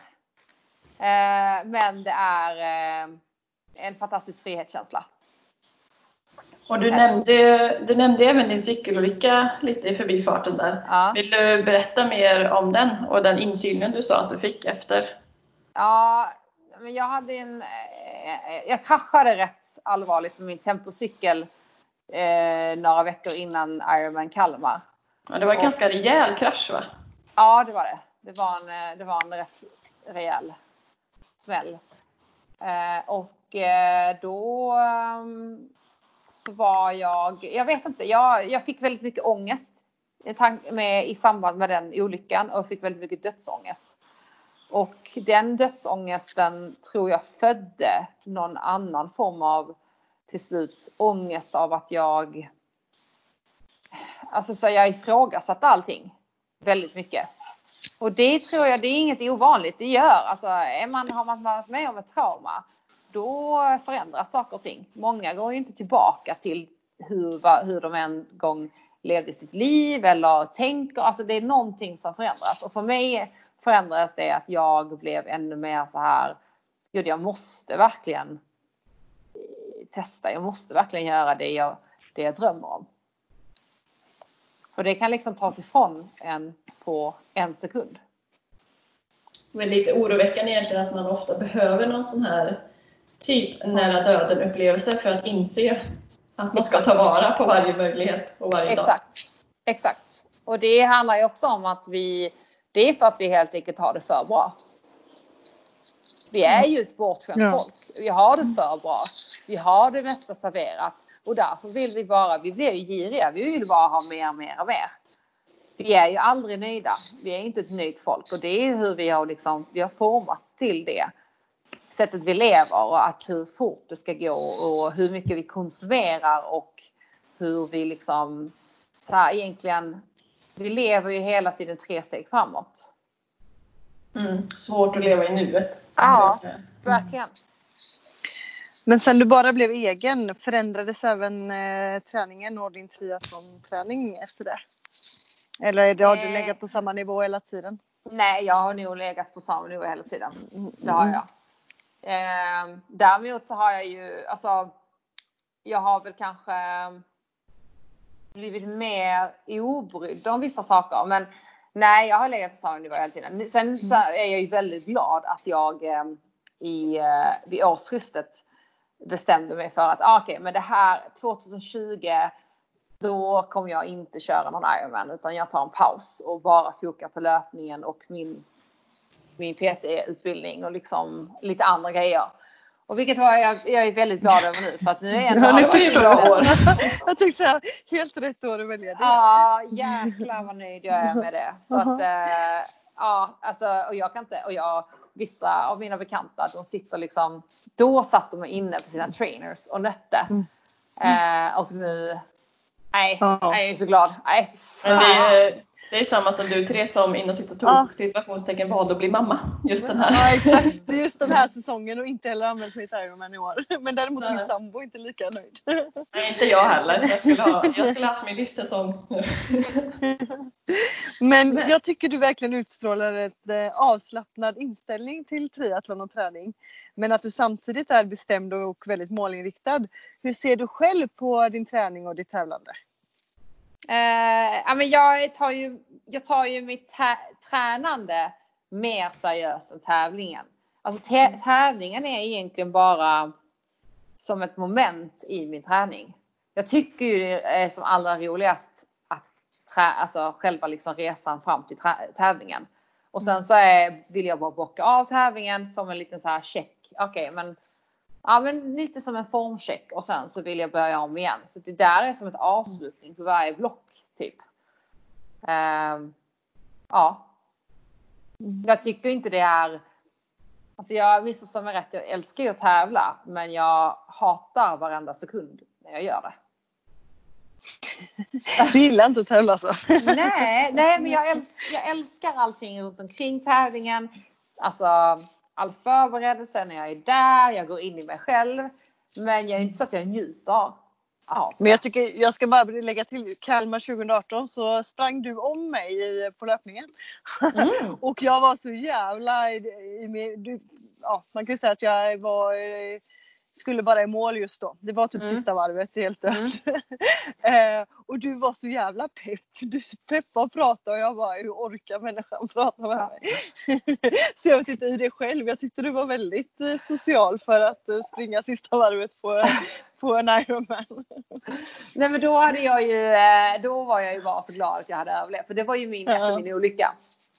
Eh, men det är eh, en fantastisk frihetskänsla. Och du nämnde, du nämnde även din cykelolycka lite i förbifarten där. Ja. Vill du berätta mer om den och den insynen du sa att du fick efter? Ja, men jag hade en... Eh, jag kraschade rätt allvarligt med min tempocykel eh, några veckor innan Ironman Kalmar. Ja, det var en och, ganska rejäl krasch va? Ja, det var det. Det var en, det var en rätt rejäl smäll. Eh, och eh, då um, så var jag, jag vet inte, jag, jag fick väldigt mycket ångest med, i samband med den olyckan och fick väldigt mycket dödsångest. Och den dödsångesten tror jag födde någon annan form av till slut ångest av att jag Alltså så jag ifrågasatte allting väldigt mycket. Och det tror jag, det är inget ovanligt. Det gör, alltså är man, har man varit med om ett trauma, då förändras saker och ting. Många går ju inte tillbaka till hur, hur de en gång levde sitt liv eller tänker. Alltså det är någonting som förändras. Och för mig förändrades det att jag blev ännu mer så här, gud jag måste verkligen testa, jag måste verkligen göra det jag, det jag drömmer om. Och det kan liksom tas ifrån en på en sekund. Men lite oroväckande egentligen att man ofta behöver någon sån här typ nära döden upplevelse för att inse att man ska ta vara på varje möjlighet och varje Exakt. dag. Exakt. Och det handlar ju också om att vi, det är för att vi helt enkelt har det för bra. Vi är ju ett bortskämt Ja. folk. Vi har det för bra. Vi har det mesta serverat. Och därför vill vi bara, vi blir ju giriga. Vi vill bara ha mer, mer och mer. Vi är ju aldrig nöjda. Vi är inte ett nöjt folk. Och det är hur vi har liksom, vi har formats till det. Sättet vi lever och att hur fort det ska gå och hur mycket vi konsumerar och hur vi liksom så här egentligen. Vi lever ju hela tiden tre steg framåt. Mm. Svårt att leva i nuet. Ja. Verkligen. Men sen du bara blev egen, förändrades även eh, träningen och din triathlonträning efter det? Eller är det, har du Eh. legat på samma nivå hela tiden? Nej, jag har nog legat på samma nivå hela tiden. Det har jag. Eh, däremot så har jag ju, alltså, jag har väl kanske blivit mer obrydd om vissa saker. Men nej, jag har legat på samma nivå hela tiden. Sen så är jag ju väldigt glad att jag eh, i, eh, vid årsskiftet bestämde mig för att ah, okej, men det här 2020 då kommer jag inte köra någon Ironman utan jag tar en paus och bara fokar på löpningen och min, min PT-utbildning och liksom lite andra grejer. Och vilket var jag, jag är väldigt glad över nu för att nu är jag ändå Ja, nu jag. år. Jag tänkte säga, helt rätt år att välja det. Ja, jäklar vad nöjd jag är med det. Så att, eh, ja, alltså, och jag kan inte, och jag, vissa av mina bekanta, de sitter liksom, då satt de inne på sina trainers och nötte. Mm. Eh, och nu, nej, Ja. jag är så glad. Nej, Men det det är samma som du Therese som inom Ja. situationstecken valde att bli mamma. Just den här. Ja exakt, det är just den här säsongen och inte heller använt mitt Ironman i år. Men däremot min Nej. sambo är inte lika nöjd. Nej, inte jag heller. Jag skulle ha, jag skulle ha haft min livssäsong. Men jag tycker du verkligen utstrålar ett eh, avslappnad inställning till triathlon och träning. Men att du samtidigt är bestämd och väldigt målinriktad. Hur ser du själv på din träning och ditt tävlande? Eh, ja, men jag tar ju, jag tar ju mitt tränande mer seriöst än tävlingen. Alltså tä- tävlingen är egentligen bara som ett moment i min träning. Jag tycker ju det är som allra roligast att trä- alltså själva liksom resan fram till tävlingen. Och sen så är, vill jag bara bocka av tävlingen som en liten så här check. Okej, men Ja, men lite som en formcheck och sen så vill jag börja om igen. Så det där är som ett avslutning på varje block typ. Ehm, ja. Jag tycker inte det är. Alltså jag missförstår mig rätt. Jag älskar ju att tävla, men jag hatar varenda sekund när jag gör det. Du gillar inte att tävla så? nej, nej, men jag älskar, jag älskar allting runt omkring tävlingen. Alltså all förberedelse när jag är där. Jag går in i mig själv, men jag är inte så att jag njuter. Ja, Men jag tycker, jag ska bara lägga till, Kalmar 2018 så sprang du om mig i, på löpningen. Mm. <laughs> Och jag var så jävla i, i du, ja, man kan ju säga att jag var, eh, skulle vara i mål just då. Det var typ Mm. sista varvet, helt Mm. dött. <laughs> eh, och du var så jävla pepp. Du peppade och pratade och jag bara, hur orkar människan prata med mig? <laughs> så jag vet inte i det själv. Jag tyckte du var väldigt eh, social för att eh, springa sista varvet på, <laughs> på en Ironman. Nej men då hade jag ju, eh, då var jag ju bara så glad att jag hade överlevt. För det var ju min, Ja. efter min olycka.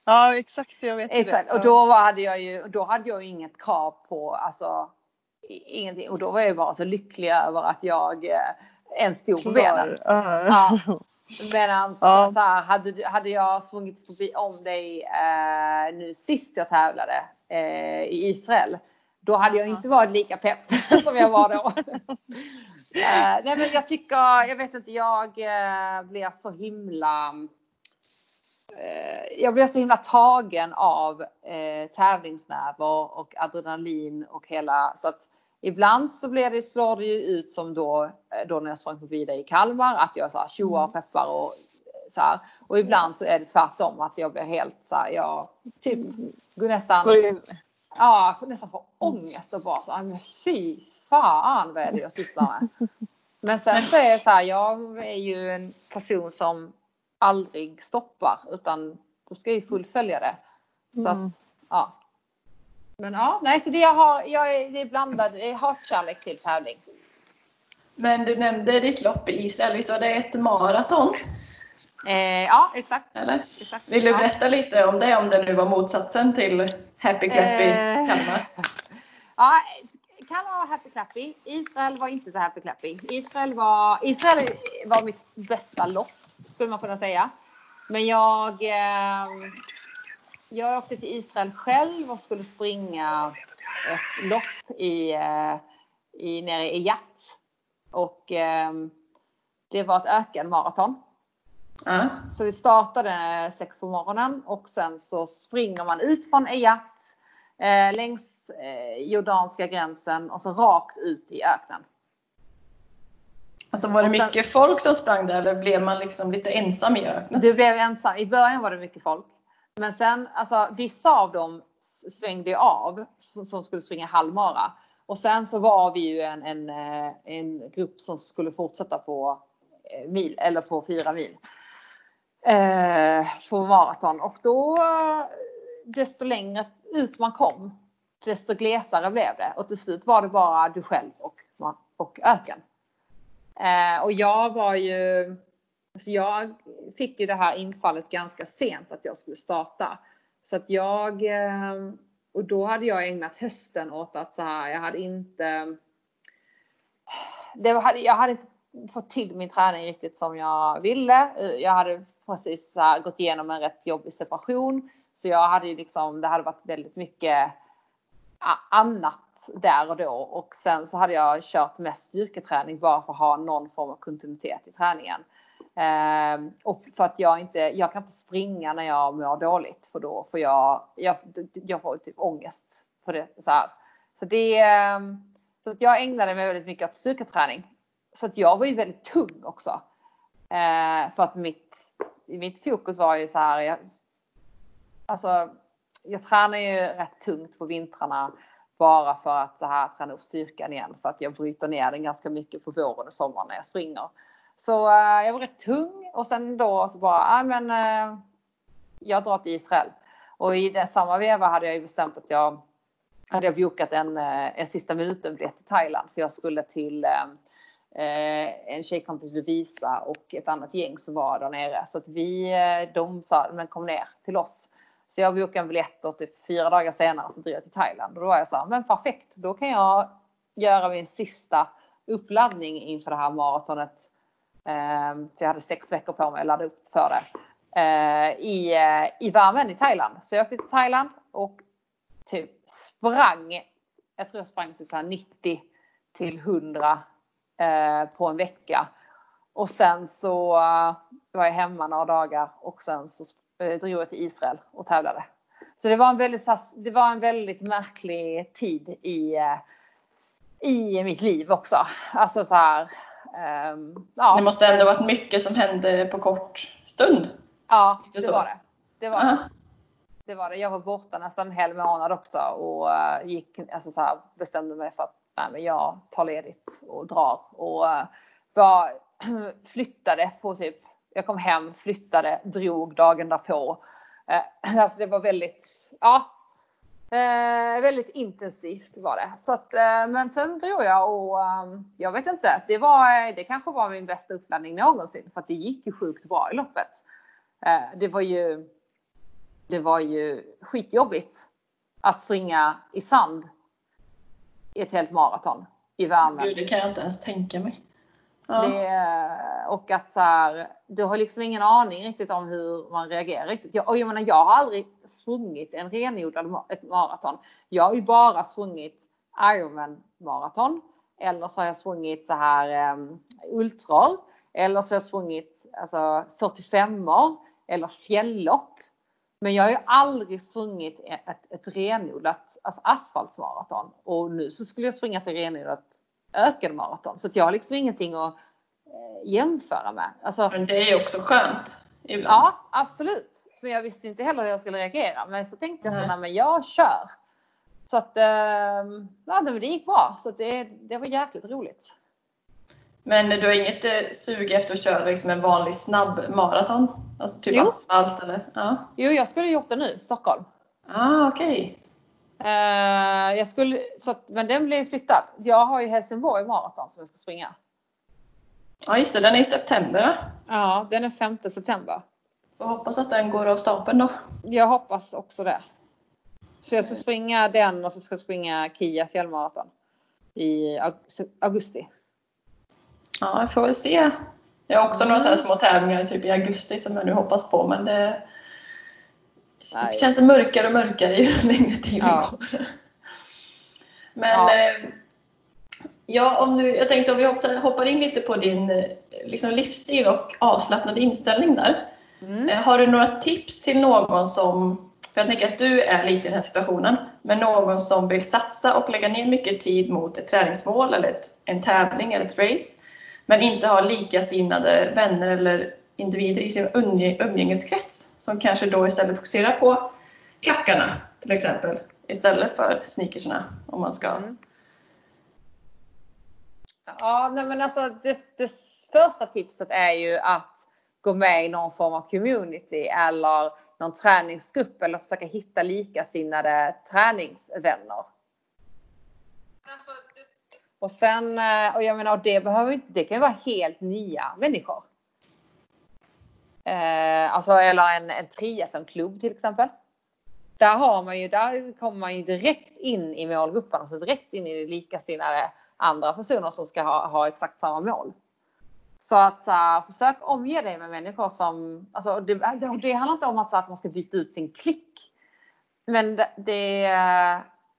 Ja exakt, jag vet Exakt. det. Och då hade jag ju, då hade jag ju inget krav på, alltså ingenting. Och då var jag ju bara så lycklig över att jag eh, ens stod på benen. Ja. Medan Ja. så här, hade, hade jag sprungit förbi om dig eh, nu sist jag tävlade eh, i Israel. Då hade jag inte varit lika pepp <laughs> som jag var då. <laughs> eh, nej men jag tycker, jag vet inte, jag eh, blir så himla jag blir så himla tagen av eh, tävlingsnerver och adrenalin och hela så att ibland så blir det, slår det ju ut som då, eh, då när jag sprang förbi dig i Kalmar att jag så här tjoar och peppar och eh, så här. Och ibland så är det tvärtom att jag blir helt så här, jag typ går nästan, ja, nästan får ångest och bara så här, men fy fan vad är det jag sysslar med. <laughs> Men sen så är det så här, jag är ju en person som aldrig stoppar utan då ska jag ju fullfölja det. Så Mm. att, ja. Men ja, nej så det jag har, jag är, det är blandad, det är hatkärlek till tävling. Men du nämnde ditt lopp i Israel, visst var det ett maraton? Eh, ja, exakt. Eller? exakt. Vill du Ja. berätta lite om det, om det nu var motsatsen till Happy Clappy Eh. Kalmar? <laughs> Ja, Kalmar var happy clappy. Israel var inte så happy clappy. Israel var, Israel var mitt bästa lopp skulle man kunna säga. Men jag, eh, jag åkte till Israel själv och skulle springa ett lopp i, eh, i, nere i Jat. Och eh, det var ett ökenmaraton. Ja. Så vi startade sex på morgonen och sen så springer man ut från Eyat eh, längs eh, jordanska gränsen och så rakt ut i öknen. Alltså var det sen- mycket folk som sprang där eller blev man liksom lite ensam i öknen? Du blev ensam. I början var det mycket folk. Men sen, alltså vissa av dem svängde ju av som som skulle springa halvmara. Och sen så var vi ju en, en, eh, en grupp som skulle fortsätta på eh, mil eller på fyra mil. Eh, på maraton och då eh, desto längre ut man kom desto glesare blev det och till slut var det bara du själv och, och öken. Eh, och jag var ju så jag fick ju det här infallet ganska sent att jag skulle starta. Så att jag, eh, och då hade jag ägnat hösten åt att så här, jag hade inte, det var, jag hade inte fått till min träning riktigt som jag ville. Eh, jag hade precis här, gått igenom en rätt jobbig separation. Så jag hade ju liksom, det hade varit väldigt mycket annat där och då. Och sen så hade jag kört mest styrketräning bara för att ha någon form av kontinuitet i träningen. Eh, och för att jag inte, jag kan inte springa när jag mår dåligt för då får jag, jag, jag får typ ångest på det. Så, här. så det, ehm, så att jag ägnade mig väldigt mycket åt styrketräning. Så att jag var ju väldigt tung också. Eh, för att mitt, mitt fokus var ju så här, jag, alltså jag tränar ju rätt tungt på vintrarna bara för att så här träna upp styrkan igen för att jag bryter ner den ganska mycket på våren och sommaren när jag springer. Så uh, jag var rätt tung och sen då så bara, nej men uh, jag drar till Israel. Och i det samma veva hade jag ju bestämt att jag hade jag bokat en, eh, en sista minuten biljett till Thailand för jag skulle till eh, en tjejkompis Lovisa och ett annat gäng som var där nere. Så att vi, de sa, men kom ner till oss. Så jag bokade en biljett och typ fyra dagar senare så drog jag till Thailand. Och då var jag så här, men perfekt, då kan jag göra min sista uppladdning inför det här maratonet. Eh, för jag hade sex veckor på mig att ladda upp för det. Eh, I, eh, i värmen i Thailand. Så jag åkte till Thailand och typ sprang. Jag tror jag sprang typ så här 90 till 100 eh, på en vecka. Och sen så eh, var jag hemma några dagar och sen så drog jag till Israel och tävlade. Så det var en väldigt, det var en väldigt märklig tid i, eh, i mitt liv också. Alltså så här. ehm, ja, Det måste ändå varit mycket som hände på kort stund. Ja, det var det. Det var det. Det var det. Jag var borta nästan en hel månad också och eh, gick, alltså så här, bestämde mig för att nej, men jag tar ledigt och drar och bara <clears throat> flyttade på typ. Jag kom hem, flyttade, drog dagen därpå. Eh, <clears throat> alltså det var väldigt, ja, eh, väldigt intensivt var det. Så att, eh, men sen drog jag och ehm, jag vet inte, det var, eh, det kanske var min bästa uppladdning någonsin för att det gick ju sjukt bra i loppet. Eh, det var ju det var ju skitjobbigt att springa i sand i ett helt maraton i värmen. Gud, det kan jag inte ens tänka mig. Ja. Det, och att så här, du har liksom ingen aning riktigt om hur man reagerar riktigt. Jag, och jag menar, jag har aldrig sprungit en renodlad ett maraton. Jag har ju bara sprungit Ironman maraton. Eller så har jag sprungit så här ehm, um, ultror. Eller så har jag sprungit alltså 45 år eller fjälllopp. Men jag har ju aldrig sprungit ett, ett, ett renodlat alltså asfaltsmaraton. Och nu så skulle jag springa ett renodlat ökenmaraton. Så att jag har liksom ingenting att eh, jämföra med. Alltså, Men det är också skönt ibland. ja, absolut. Men jag visste inte heller hur jag skulle reagera. Men så tänkte jag så Nej. nej men jag kör. Så att, eh, ja, det gick bra. Så det, det var jäkligt roligt. Men du har inget eh, sug efter att köra liksom en vanlig snabb maraton? Alltså typ Jo. asfalt eller? Ja. Jo, jag skulle gjort det nu, Stockholm. Ah, okej. Jag skulle, så att, men den blev flyttad. Jag har ju Helsingborg maraton som jag ska springa. Ja just det, den är i september? Ja, den är 5 september. Får hoppas att den går av stapeln då. Jag hoppas också det. Så jag ska springa den och så ska jag springa Kia fjällmaraton i aug- augusti. Ja, jag får väl se. Jag har också några så här små tävlingar typ i augusti som jag nu hoppas på men det Nej. känns mörkare och mörkare ju <laughs> längre tiden Ja. går. Men Ja. ja. ja, om du, jag tänkte om vi hoppar- hoppar in lite på din eh, liksom, livsstil och avslappnade inställning där. Mm. Eh, Har du några tips till någon som, för jag tänker att du är lite i den här situationen, men någon som vill satsa och lägga ner mycket tid mot ett träningsmål eller ett, en tävling eller ett race, men inte har likasinnade vänner eller individer i sin umgängeskrets som kanske då istället fokuserar på klackarna till exempel istället för sneakersarna om man ska Mm. Ja, nej men alltså det, det första tipset är ju att gå med i någon form av community eller någon träningsgrupp eller försöka hitta likasinnade träningsvänner. Och sen, eh, och jag menar, och det behöver inte, det kan ju vara helt nya människor. Eh, alltså, eller en, en triathlonklubb till exempel. Där har man ju, där kommer man ju direkt in i målgruppen, alltså direkt in i det likasinnade andra personer som ska ha, ha exakt samma mål. Så att uh, försök omge dig med människor som, alltså det, det, det handlar inte om att, så att man ska byta ut sin klick. Men det, det,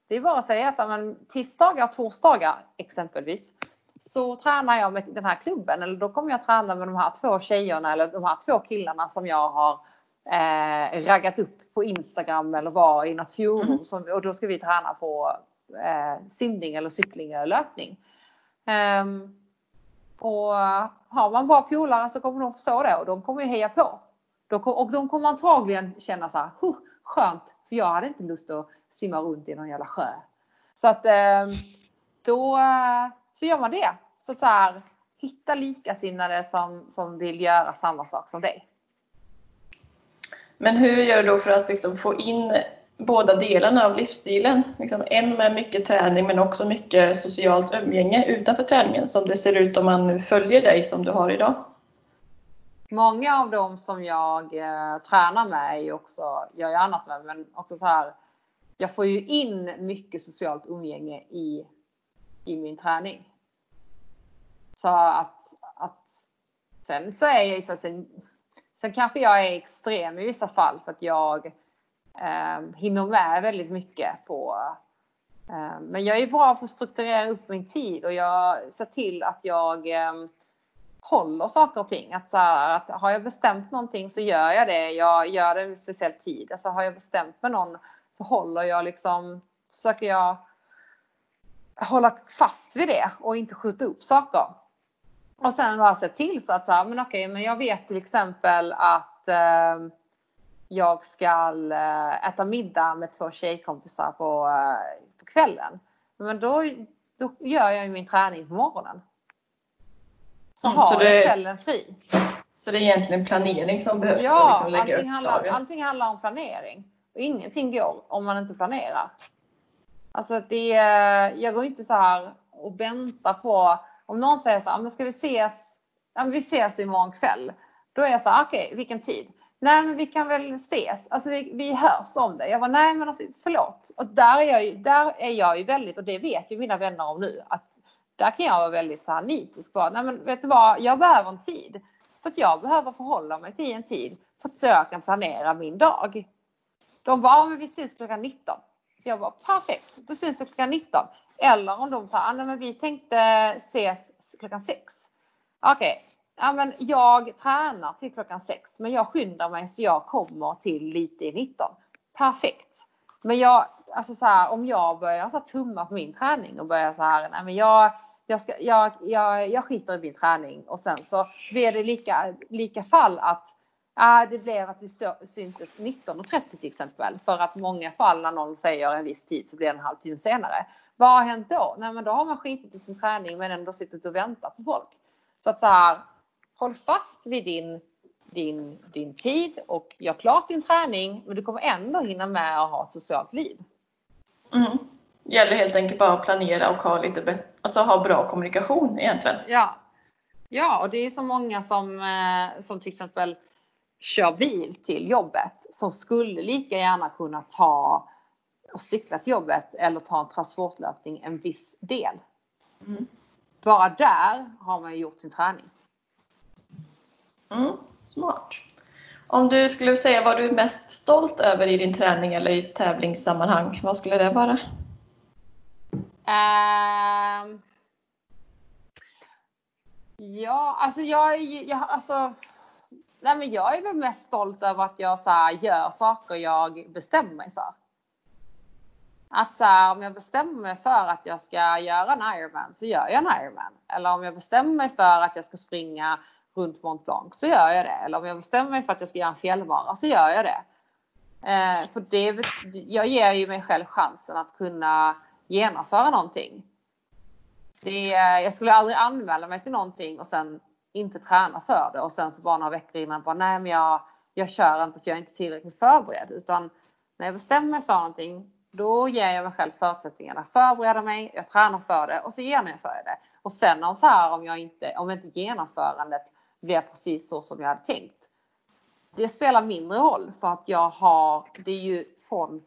det är bara att säga att så men, tisdagar och torsdagar exempelvis så tränar jag med den här klubben eller då kommer jag träna med de här två tjejerna eller de här två killarna som jag har eh, raggat upp på Instagram eller var i något forum som, och då ska vi träna på eh, simning eller cykling eller löpning. Ehm, och har man bra polare så kommer de förstå det och de kommer ju heja på. Kom, och de kommer antagligen känna så här, huh, skönt, för jag hade inte lust att simma runt i någon jävla sjö. Så att ehm, då eh, så gör man det. Så, så här, hitta likasinnade som, som vill göra samma sak som dig. Men hur gör du då för att liksom få in båda delarna av livsstilen? Liksom en med mycket träning men också mycket socialt umgänge utanför träningen som det ser ut om man nu följer dig som du har idag. Många av dem som jag eh, tränar med är ju också, gör jag annat med, men också så här. Jag får ju in mycket socialt umgänge i, i min träning. Så att, att sen så är jag ju så, sen, sen kanske jag är extrem i vissa fall för att jag eh, hinner med väldigt mycket på eh, men jag är bra på att strukturera upp min tid och jag ser till att jag eh, håller saker och ting. Att, så här, att har jag bestämt någonting så gör jag det. Jag gör det vid en speciell tid. Alltså har jag bestämt med någon så håller jag liksom, försöker jag hålla fast vid det och inte skjuta upp saker. Och sen bara se till så att så här, men okej, men jag vet till exempel att eh, jag ska eh, äta middag med två tjejkompisar på, eh, på kvällen. Men då, då gör jag ju min träning på morgonen. Så Mm, har så jag det- kvällen fri. Så det är egentligen planering som behövs Ja, liksom allting handlar, allting handlar om planering. Och ingenting går om man inte planerar. Alltså det, jag går inte så här och väntar på om någon säger så här, ah, men ska vi ses? Ja, men vi ses imorgon kväll. Då är jag så här, okej, vilken tid? Nej, men vi kan väl ses. Alltså vi, vi hörs om det. Jag var nej, men alltså förlåt. Och där är jag ju, där är jag ju väldigt, och det vet ju mina vänner om nu, att där kan jag vara väldigt så här nitisk. Bara, nej, men vet du vad? Jag behöver en tid. För att jag behöver förhålla mig till en tid för att så jag kan planera min dag. De bara, men vi ses klockan 19. Jag bara, perfekt, då syns vi klockan 19. Eller om de sa, ah, nej, men vi tänkte ses klockan 6. Okej, ja, men jag tränar till klockan 6 men jag skyndar mig så jag kommer till lite i 19. Perfekt. Men jag, alltså så här, om jag börjar så här, tumma på min träning och börjar så här, nej men jag, jag, ska, jag, jag, jag skiter i min träning och sen så blir det lika, lika fall att Ja, det blev att vi syntes 19.30 till exempel. För att många fall när någon säger en viss tid så blir det en halvtimme senare. Vad har hänt då? Nej, men då har man skitit i sin träning men ändå suttit och väntat på folk. Så att så här, håll fast vid din, din, din tid och gör klart din träning, men du kommer ändå hinna med att ha ett socialt liv. Mm. Gäller helt enkelt bara att planera och ha lite bättre, alltså ha bra kommunikation egentligen. Ja. Ja, och det är så många som, eh, som till exempel kör bil till jobbet som skulle lika gärna kunna ta och cykla till jobbet eller ta en transportlöpning en viss del. Mm. Bara där har man ju gjort sin träning. Mm. Smart. Om du skulle säga vad du är mest stolt över i din träning eller i tävlingssammanhang, vad skulle det vara? Ehm. ja, alltså jag, jag, alltså, nej men jag är väl mest stolt över att jag så här, gör saker jag bestämmer mig för. Att så här, om jag bestämmer mig för att jag ska göra en Ironman så gör jag en Ironman. Eller om jag bestämmer mig för att jag ska springa runt Mont Blanc så gör jag det. Eller om jag bestämmer mig för att jag ska göra en fjällmara så gör jag det. Eh, för det, jag ger ju mig själv chansen att kunna genomföra någonting. Det eh, jag skulle aldrig anmäla mig till någonting och sen inte träna för det och sen så bara några veckor innan bara nej men jag, jag kör inte för jag är inte tillräckligt förberedd. Utan när jag bestämmer mig för någonting då ger jag mig själv förutsättningarna Förbereder förbereda mig, jag tränar för det och så genomför jag det. Och sen om så här om jag inte, om inte genomförandet blir precis så som jag hade tänkt. Det spelar mindre roll för att jag har, det är ju från,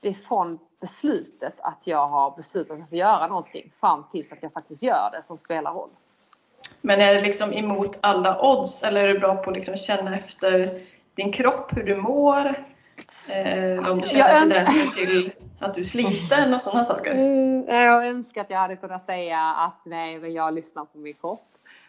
det är från beslutet att jag har beslutat att göra någonting fram tills att jag faktiskt gör det som spelar roll. Men är det liksom emot alla odds eller är du bra på att liksom känna efter din kropp, hur du mår? Eh, om du känner Jag tendenser till att du är sliten och sådana saker? Mm, jag önskar att jag hade kunnat säga att nej, men jag lyssnar på min kropp.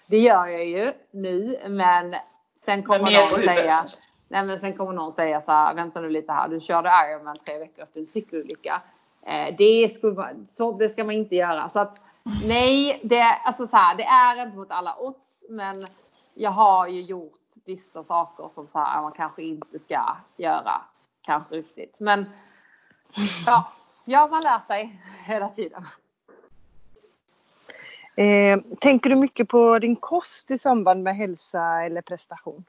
Det gör jag ju nu, men sen Men kommer mer på någon säga kanske? Nej men sen kommer någon säga så här, vänta nu lite här, du körde Ironman tre veckor efter en cykelolycka. Eh, det, skulle man, så, det ska man inte göra. Så att nej, det, alltså så här, det är inte mot alla odds, men jag har ju gjort vissa saker som så här, man kanske inte ska göra. Kanske riktigt. Men ja, ja, man lär sig hela tiden. Eh, tänker du mycket på din kost i samband med hälsa eller prestation?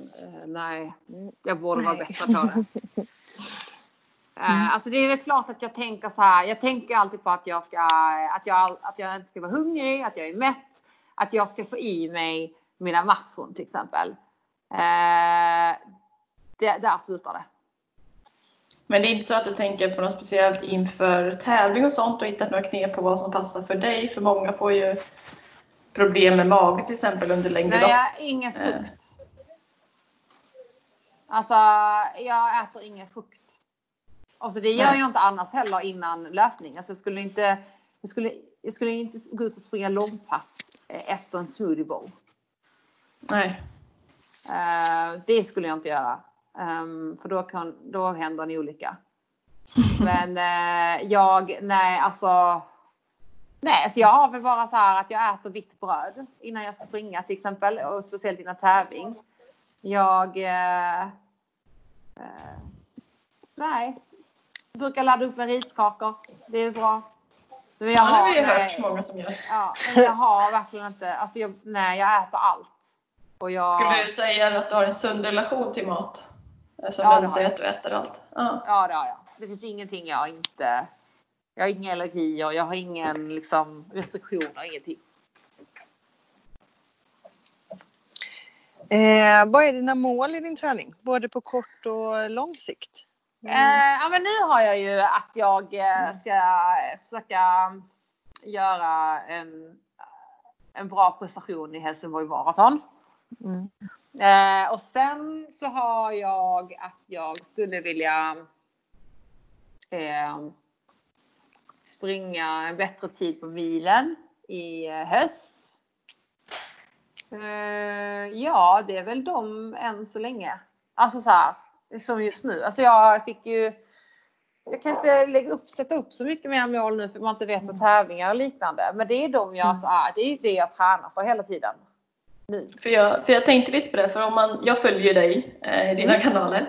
Eh, nej, jag borde vara Nej. bättre på det. <laughs> Eh, Alltså det är väl klart att jag tänker så här. Jag tänker alltid på att jag ska, att jag, att jag inte ska vara hungrig, att jag är mätt, att jag ska få i mig mina makron till exempel. Eh, det, där slutar det. Men det är inte så att du tänker på något speciellt inför tävling och sånt och hittat några knep på vad som passar för dig? För många får ju problem med mage till exempel under längre Nej, lopp. jag har ingen frukt. Alltså, jag äter ingen frukt. Alltså det gör Nej. jag inte annars heller innan löpning. Alltså jag skulle inte, jag skulle, jag skulle inte gå ut och springa långpass eh, efter en smoothie bowl. Nej. Eh, det skulle jag inte göra. Ehm, för då, kan, då händer en olycka. <laughs> Men eh, jag, nej alltså. Nej, alltså jag har väl bara så här att jag äter vitt bröd innan jag ska springa till exempel. Och speciellt innan tävling. Jag... Eh, nej. Brukar ladda upp med riskakor. Det är bra. Men jag Ja, det har vi nej, hört många som gör. ja, men jag har verkligen inte, alltså jag, nej jag äter allt. Och jag, Skulle du säga att du har en sund relation till mat? Som Ja, du säger att du äter allt. Ja. Ja, det har jag. Det finns ingenting jag inte... Jag har inga allergier, jag har ingen liksom, restriktioner, ingenting. Eh, vad är dina mål i din träning? Både på kort och lång sikt? Eh, ja, men nu har jag ju att jag eh, ska försöka göra en, en bra prestation i Helsingborg Marathon. Mm. Eh, och sen så har jag att jag skulle vilja eh, springa en bättre tid på milen i eh, höst. Eh, ja, det är väl de än så länge. Alltså så här, som just nu. Alltså jag fick ju jag kan inte lägga upp, sätta upp så mycket mer mål nu för man inte vet vad tävlingar och liknande. Men det är de jag, ah, det är det jag tränar för hela tiden. Nu. För jag, för jag tänkte lite på det, för om man, jag följer dig eh, i dina kanaler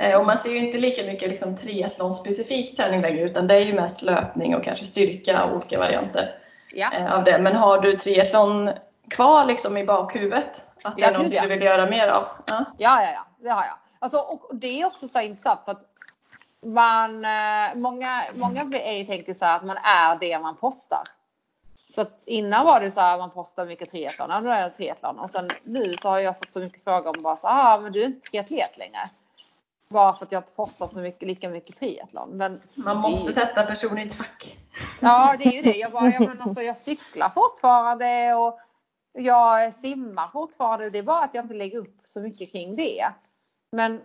eh, och man ser ju inte lika mycket liksom, triathlon-specifik träning längre utan det är ju mest löpning och kanske styrka och olika varianter Ja. eh, av det. Men har du triathlon kvar liksom i bakhuvudet? Att det Ja, är något du vill göra mer av? Ja. Ja, ja, ja, det har jag. Alltså, och det är också så intressant för att man, eh, många, många är tänker så här att man är det man postar. Så att innan var det så här man postar mycket triathlon, ja, då är det triathlon. Och sen nu så har jag fått så mycket frågor om bara så ah, men du är inte triatlet längre. Bara för att jag inte postar så mycket, lika mycket triathlon. Men Man måste ju- sätta personen i ett fack. Ja, det är ju det. Jag, bara, ja, men alltså, jag cyklar fortfarande och jag simmar fortfarande. Det är bara att jag inte lägger upp så mycket kring det. Men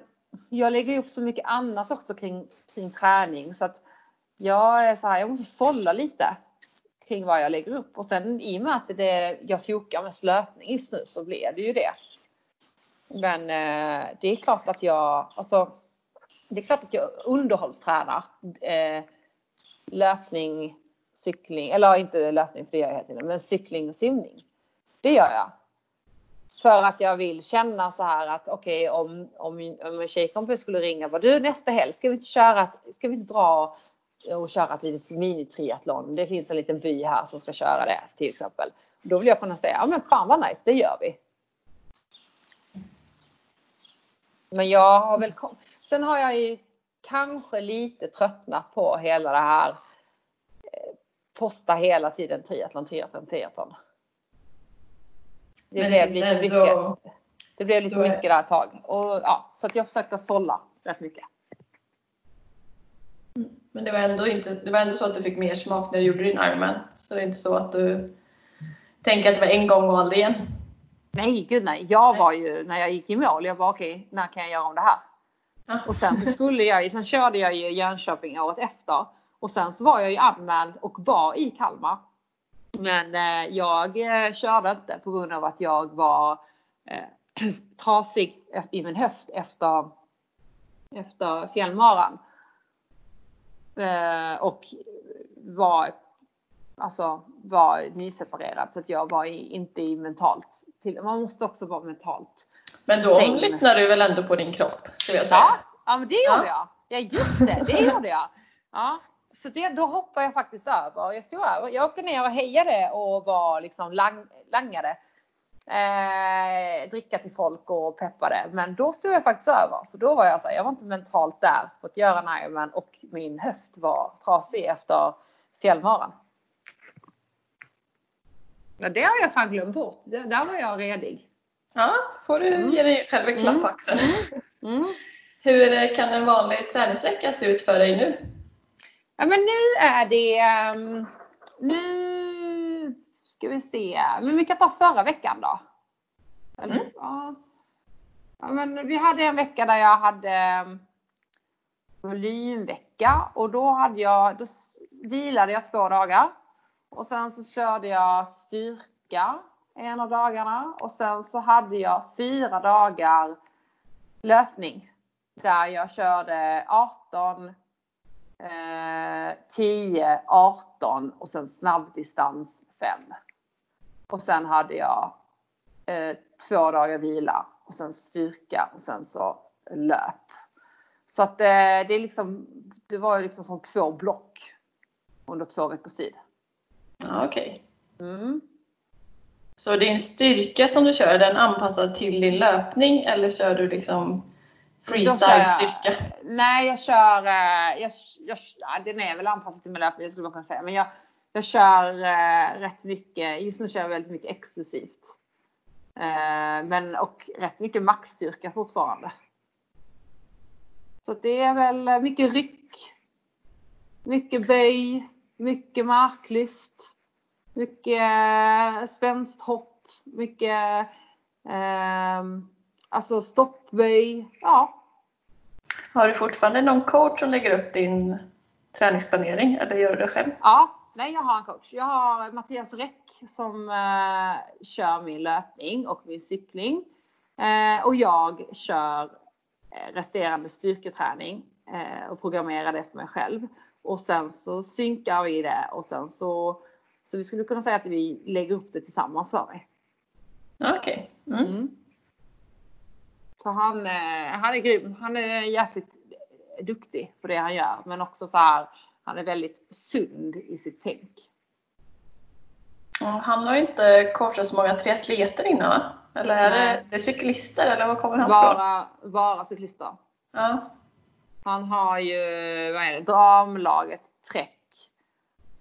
jag lägger upp så mycket annat också kring, kring träning så att jag är så här, jag måste sålla lite kring vad jag lägger upp. Och sen i och med att det är, jag fjokar med löpning just nu så blir det ju det. Men eh, det är klart att jag, alltså, det är klart att jag underhållstränar. Eh, löpning, cykling, eller inte löpning för det gör jag hela tiden, men cykling och simning. Det gör jag. För att jag vill känna så här att okej om, om, min- om en tjejkompis skulle ringa vad bara du nästa helg ska vi inte köra, ska vi inte dra och köra ett litet mini-triathlon. Det finns en liten by här som ska köra det till exempel. Då vill jag kunna säga, ja men fan vad nice, det gör vi. Men jag har väl kom- Sen har jag ju kanske lite tröttnat på hela det här eh, posta hela tiden triathlon, triathlon, triathlon. Det Men blev lite mycket. Det blev lite är- mycket där ett tag. Och, ja, så att jag försöker sålla rätt mycket. Men det var, ändå inte, det var ändå så att du fick mer smak när du gjorde din Ironman. Så det är inte så att du tänker att det var en gång och aldrig igen. Nej, gud nej. Jag var ju, när jag gick i mål, jag var okej, när kan jag göra om det här? Ja. Och sen så skulle jag sen körde jag ju Jönköping året efter. Och sen så var jag ju anmäld och var i Kalmar. Men eh, jag eh, körde inte på grund av att jag var eh, <clears throat> trasig i min höft efter, efter fjällmaran. Och var, alltså, var nyseparerad så att jag var inte i mentalt. Till, man måste också vara mentalt Men då Säng. lyssnar du väl ändå på din kropp, skulle jag säga. Ja, ja men det gjorde Ja. jag. Ja just det, det gjorde jag. Ja, så det, då hoppade jag faktiskt över. Jag stod över. Jag åkte ner och hejade och var liksom lang, langade. Eh, dricka till folk och peppade. Men då stod jag faktiskt över. För då var jag så här, jag var inte mentalt där på att göra en Ironman och min höft var trasig efter fjällmaran. Ja, det har jag fan glömt bort. Det, där var jag redig. Ja, får du Mm. ge dig själv en klapp på Mm. axeln. Mm. Hur eh, kan en vanlig träningsvecka se ut för dig nu? Ja men nu är det... ehm, nu ska vi se. Men vi kan ta förra veckan då. Eller, Mm. ja. ja men vi hade en vecka där jag hade um, volymvecka och då hade jag, då vilade jag två dagar. Och sen så körde jag styrka en av dagarna och sen så hade jag fyra dagar löpning. Där jag körde 18, eh, 10, 18 och sen snabbdistans 5. Och sen hade jag eh, två dagar vila och sen styrka och sen så löp. Så att eh, det är liksom, det var ju liksom som två block under två veckors tid. Ja, okej. Mm. Så din styrka som du kör, är den anpassad till din löpning eller kör du liksom Då kör freestyle jag- styrka? Nej, jag kör, eh, jag, jag, ja, den är väl anpassad till min löpning skulle man kunna säga. Men jag, jag kör eh, rätt mycket, just nu kör jag väldigt mycket exklusivt. Eh, men och rätt mycket maxstyrka fortfarande. Så det är väl eh, mycket ryck. Mycket böj, mycket marklyft. Mycket eh, spänsthopp, mycket eh, alltså stoppböj. Ja, Har du fortfarande någon coach som lägger upp din träningsplanering eller gör du det själv? Ja, nej jag har en coach. Jag har Mattias Räck som eh, kör min löpning och min cykling. Eh, och jag kör eh, resterande styrketräning eh, och programmerar det för mig själv. Och sen så synkar vi det och sen så så vi skulle kunna säga att vi lägger upp det tillsammans för mig. Okej. Mm. Mm. För han, eh, han är grym. Han är jäkligt duktig på det han gör. Men också så här, han är väldigt sund i sitt tänk. Ja, Han har ju inte coachat så många triatleter innan va? Eller är det, det är cyklister eller var kommer han? Bara, bara cyklister. Ja. Han har ju, vad är det, damlaget Trek.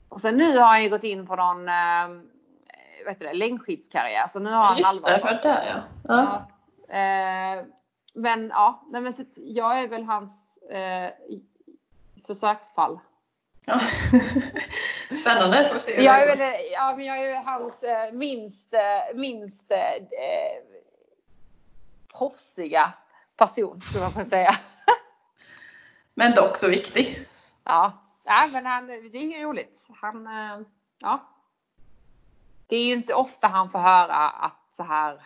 Och sen nu har han ju gått in på någon, eh, vad heter det, längdskidskarriär. Så nu har han Just det, där ja. ja. Eh, men ja, nej, men så jag är väl hans eh, försöksfall. ja. <laughs> Spännande, får se Jag är väl, ja, men jag är hans eh, minst, eh, minst eh, eh, proffsiga person, skulle man kunna säga. <laughs> Men dock så viktig. Ja, ja men han, det är ju roligt. Han, eh, ja. Det är ju inte ofta han får höra att så här.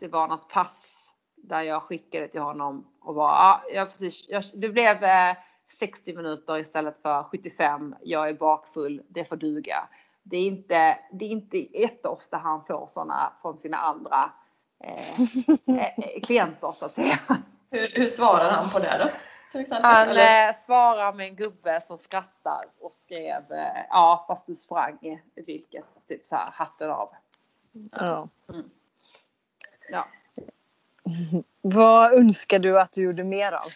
Det var något pass där jag skickade till honom och bara, ja, jag, precis, jag, det blev eh, 60 minuter istället för 75. Jag är bakfull, det får duga. Det är inte, det är inte jätteofta han får sådana från sina andra eh, <laughs> eh, klienter så att säga. Hur, hur svarar han på det då? Han Eller, eh, svarar med en gubbe som skrattar och skrev eh, ja fast du sprang vilket typ så här hatten av. Ja. Ja. <laughs> Vad önskar du att du gjorde mer av?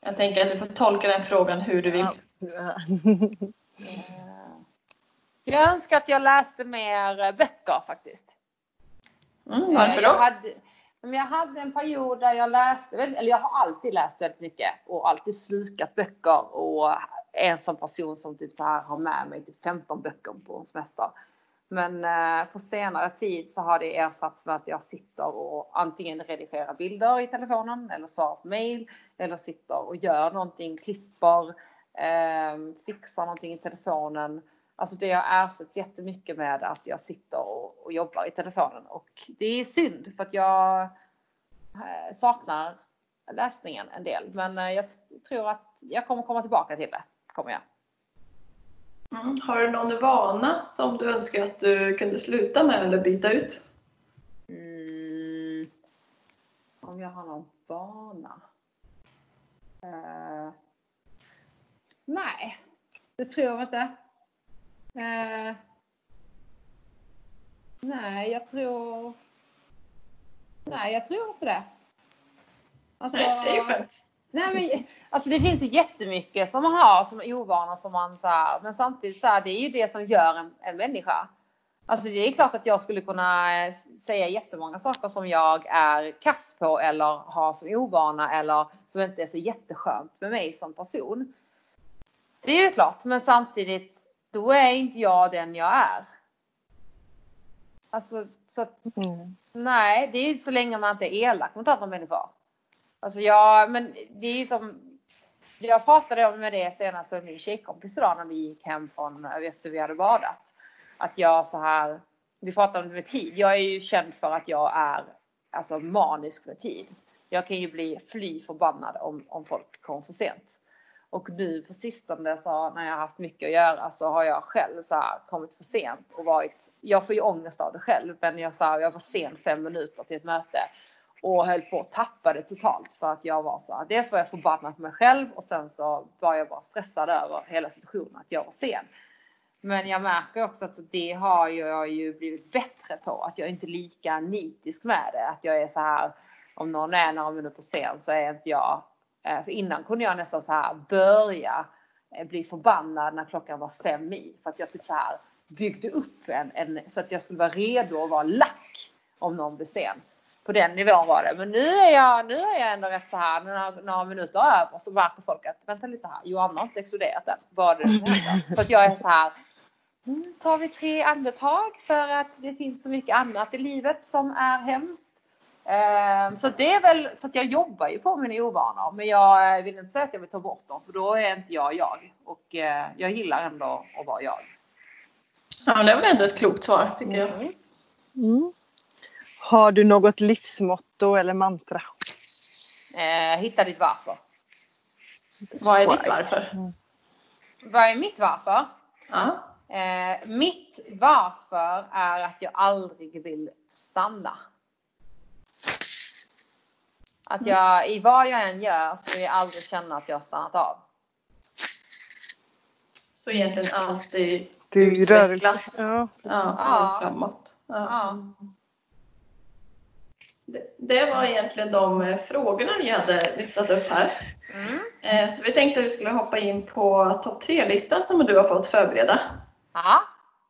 jag tänker att du får tolka den frågan hur du vill. Ja. <laughs> Jag önskar att jag läste mer böcker faktiskt. Mm, varför Eh, Jag då? hade, jag hade en period där jag läste, eller jag har alltid läst väldigt mycket och alltid slukat böcker och är en sån person som typ så här har med mig typ 15 böcker på en semester. Men eh, på senare tid så har det ersatts med att jag sitter och antingen redigerar bilder i telefonen eller svarar på mail eller sitter och gör någonting, klipper, eh, fixar någonting i telefonen. Alltså det har ersatts jättemycket med att jag sitter och, och jobbar i telefonen och det är synd för att jag eh, saknar läsningen en del. Men eh, jag tror att jag kommer komma tillbaka till det. Kommer jag. Mm. Har du någon vana som du önskar att du kunde sluta med eller byta ut? Mm. Om jag har någon vana? Eh, nej, det tror jag inte. Eh, nej, jag tror... Nej, jag tror inte det. Alltså, Nej, det är ju skönt. Nej men alltså det finns ju jättemycket som man har som ovanor som man så här, men samtidigt så här, det är ju det som gör en, en människa. Alltså det är klart att jag skulle kunna eh, säga jättemånga saker som jag är kass på eller har som ovana eller som inte är så jätteskönt med mig som person. Det är ju klart, men samtidigt då är inte jag den jag är. Alltså så att Mm. Nej, det är så länge man inte är elak mot andra människor. Alltså ja, men det är ju som. Jag pratade om med det senast med min tjejkompis idag när vi gick hem från efter vi hade badat. Att jag så här. Vi pratade om det med tid. Jag är ju känd för att jag är alltså manisk med tid. Jag kan ju bli fly förbannad om, om folk kommer för sent. Och nu på sistone så när jag har haft mycket att göra så har jag själv så här kommit för sent och varit. Jag får ju ångest av det själv, men jag sa jag var sen fem minuter till ett möte och höll på att tappa det totalt för att jag var så här. Dels var jag förbannad på mig själv och sen så var jag bara stressad över hela situationen att jag var sen. Men jag märker också att det har jag ju blivit bättre på att jag är inte lika nitisk med det. Att jag är så här om någon är några minuter sen så är inte jag eh, För innan kunde jag nästan så här börja eh, bli förbannad när klockan var fem i. För att jag typ så här byggde upp en, en så att jag skulle vara redo att vara lack om någon blev sen. På den nivån var det. Men nu är jag, nu är jag ändå rätt så här några, några minuter över så märker folk att vänta lite här. Johanna har inte exploderat än. Vad är det som händer? <laughs> För att jag är så här. Mm, tar vi tre andetag för att det finns så mycket annat i livet som är hemskt. Eh, Så det är väl så att jag jobbar ju på mina ovanor, men jag vill inte säga att jag vill ta bort dem för då är inte jag jag och eh, jag gillar ändå att vara jag. Ja, det är väl ändå ett klokt svar tycker jag. Mm. Mm. Har du något livsmotto eller mantra? Eh, hitta ditt varför. Vad är ditt varför? Vad är mitt varför? Ja. Eh, mitt varför är att jag aldrig vill stanna. Att jag i vad jag än gör så vill jag aldrig känna att jag har stannat av. Så egentligen alltid Till Utvecklas. Ja. ja, Ja. framåt. Ja. Ja. Det, var egentligen de eh, frågorna vi hade listat upp här. Mm. Eh, Så vi tänkte att vi skulle hoppa in på topp tre-listan som du har fått förbereda. Ja.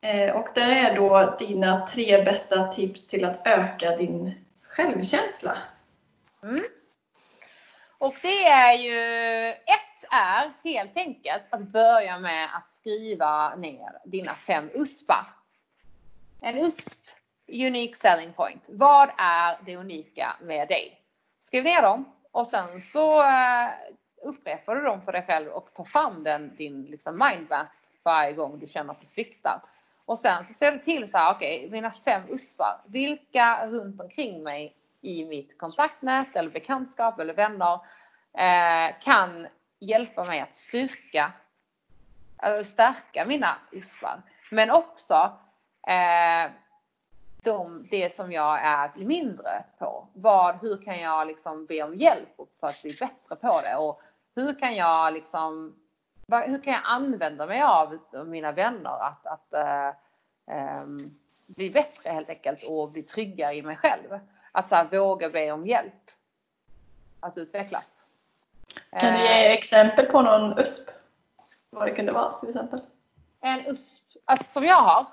Eh, Och det är då dina tre bästa tips till att öka din självkänsla. Och det är ju, ett är helt enkelt att börja med att skriva ner dina fem USPar. En USP, Unique Selling Point. Vad är det unika med dig? Skriv ner dem och sen så eh, upprepar du dem för dig själv och tar fram den, din liksom mindmap varje gång du känner att du sviktar. Och sen så ser du till så här, okej, mina fem USPar. Vilka runt omkring mig i mitt kontaktnät eller bekantskap eller vänner eh, kan hjälpa mig att styrka eller stärka mina USPar. Men också eh, de, det som jag är mindre på. Vad, hur kan jag liksom be om hjälp för att bli bättre på det? Och hur kan jag liksom hur kan jag använda mig av mina vänner att, att eh, ehm, bli bättre helt enkelt och bli tryggare i mig själv? Att så här, våga be om hjälp. Att utvecklas. Kan du Eh, ge exempel på någon USP? Vad det kunde vara till exempel? En USP, alltså som jag har.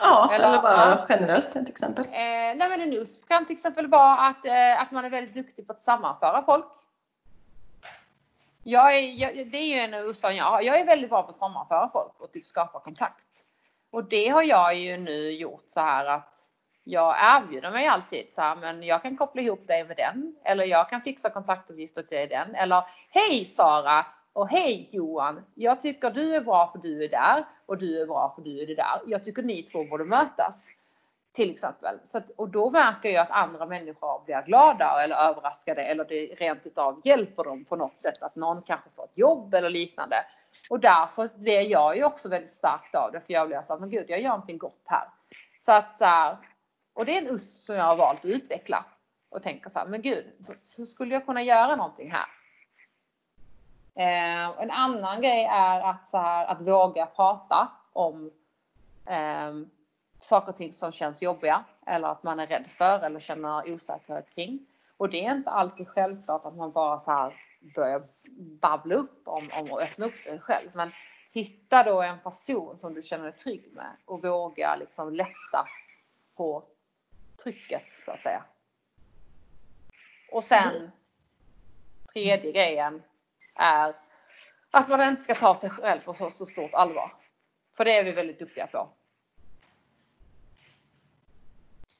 Ja, Eller- eller, bara ja. generellt ett exempel. Eh, nej men en USP kan till exempel vara att, eh, att man är väldigt duktig på att sammanföra folk. Jag är, jag, det är ju en USP jag har. Jag är väldigt bra på att sammanföra folk och typ skapa kontakt. Och det har jag ju nu gjort så här att jag erbjuder mig alltid så här, men jag kan koppla ihop dig med den. Eller jag kan fixa kontaktuppgifter till den. Eller hej Sara och hej Johan. Jag tycker du är bra för du är där och du är bra för du är det där. Jag tycker ni två borde mötas. Till exempel. Så att, och då märker jag att andra människor blir glada eller överraskade eller det rent utav hjälper dem på något sätt att någon kanske får ett jobb eller liknande. Och därför blir jag ju också väldigt starkt av det för jag blir såhär, men gud jag gör någonting gott här. Så att så här, och det är en USP som jag har valt att utveckla. Och tänker så här, men gud, hur skulle jag kunna göra någonting här? Eh, en annan grej är att, så här, att våga prata om eh, saker och ting som känns jobbiga eller att man är rädd för eller känner osäkerhet kring. Och det är inte alltid självklart att man bara så här börjar babbla upp om, om och öppna upp sig själv. Men hitta då en person som du känner dig trygg med och våga liksom lätta på trycket så att säga. Och sen tredje grejen är att man inte ska ta sig själv på så, så stort allvar. För det är vi väldigt duktiga på.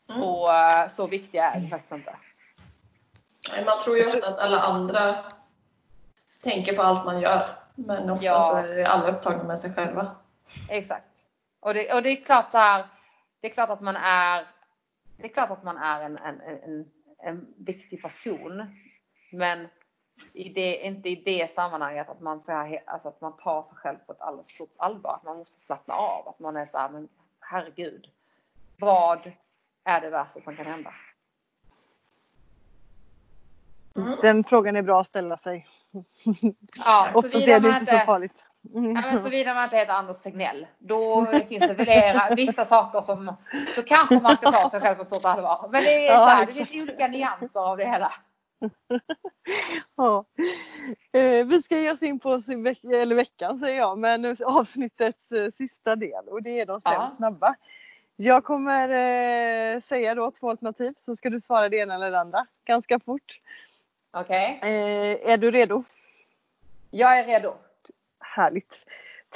Mm. Och eh, så viktiga är vi faktiskt inte. Man tror ju ofta att alla andra tänker på allt man gör. Men ofta Ja. så är alla upptagna med sig själva. Exakt. Och det, och det är klart så här. Det är klart att man är. Det är klart att man är en, en, en, en viktig person. Men i det, inte i det sammanhanget att man, så här, alltså att man tar sig själv på ett alldeles stort allvar. Att man måste slappna av. Att man är så här, men herregud. Vad är det värsta som kan hända? Den frågan är bra att ställa sig. Ja, <laughs> såvida är det inte så farligt. Mm. Ja, men såvida man inte heter Anders Tegnell. Då finns det flera, vissa saker som, då kanske man ska ta sig själv på stort allvar. Men det är Ja, så här, det finns olika nyanser av det hela. <laughs> Ja. Eh, vi ska ge oss in på veck- eller veckan säger jag, men avsnittets eh, sista del och det är de fem Ja. snabba. Jag kommer eh, säga då två alternativ så ska du svara det ena eller det andra ganska fort. Okej, Eh, är du redo? jag är redo. Härligt.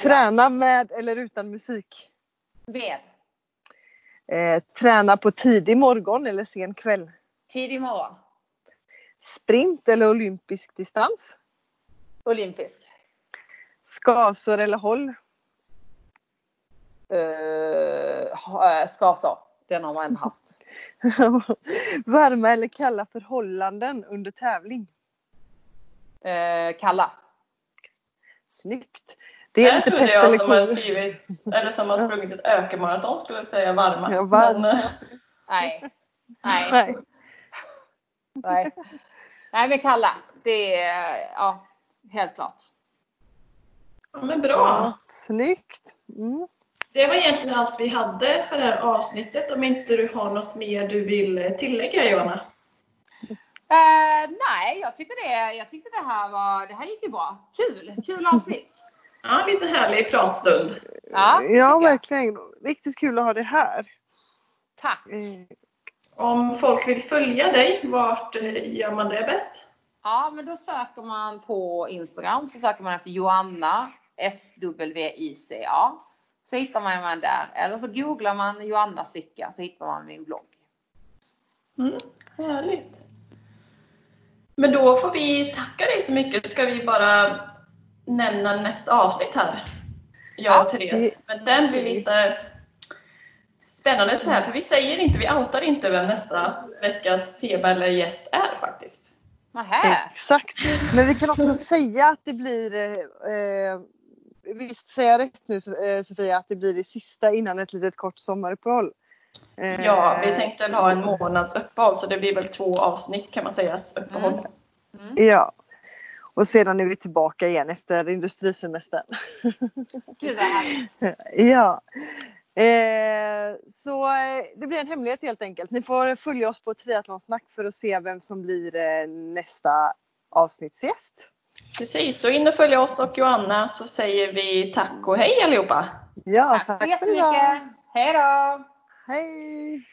Träna med eller utan musik? Med. Träna på tidig morgon eller sen kväll? Tidig morgon. Sprint eller olympisk distans? Olympisk. Skavsår eller håll? Uh, Skavsår. Den har man haft. <laughs> Varma eller kalla förhållanden under tävling? Uh, kalla. Snyggt! Det är Där lite trodde pest jag eller som har skrivit, eller som har sprungit ett ökenmaraton skulle säga varma. Ja, varma. Men, eh, Nej. <laughs> Nej. Nej. Nej. Nej men kalla. Det är, ja, helt klart. Ja, men bra. Ja, snyggt. Mm. Det var egentligen allt vi hade för det här avsnittet. Om inte du har något mer du vill tillägga Johanna? Eh, nej, jag tycker det. Jag tyckte det här var, det här gick ju bra. Kul, kul avsnitt. <laughs> Ja, en liten härlig pratstund. Ja, Ja, verkligen. Riktigt kul att ha det här. Tack. Om folk vill följa dig, vart eh, gör man det bäst? Ja, men då söker man på Instagram så söker man efter Joanna SWICA. Så hittar man mig där. Eller så googlar man Joanna Svicka så hittar man min blogg. Mm, härligt. Men då får vi tacka dig så mycket. Ska vi bara nämna nästa avsnitt här? Jag och Ja. Therese. Men den blir lite spännande så här, för vi säger inte, vi outar inte vem nästa veckas tema eller gäst är faktiskt. Nähä. Exakt. Men vi kan också säga att det blir, eh, visst säger jag rätt nu eh, Sofia, att det blir det sista innan ett litet kort sommaruppehåll? Eh, Ja, vi tänkte ha en månads uppehåll så det blir väl två avsnitt kan man säga, uppehåll. Mm. Ja. Och sedan är vi tillbaka igen efter industrisemestern. Gud vad härligt. <laughs> Ja. Eh, så eh, det blir en hemlighet helt enkelt. Ni får följa oss på Triathlonsnack för att se vem som blir eh, nästa avsnittsgäst. Precis, så in och följ oss och Joanna så säger vi tack och hej allihopa! Ja, Tack så för idag. jättemycket. Hej då! Hej!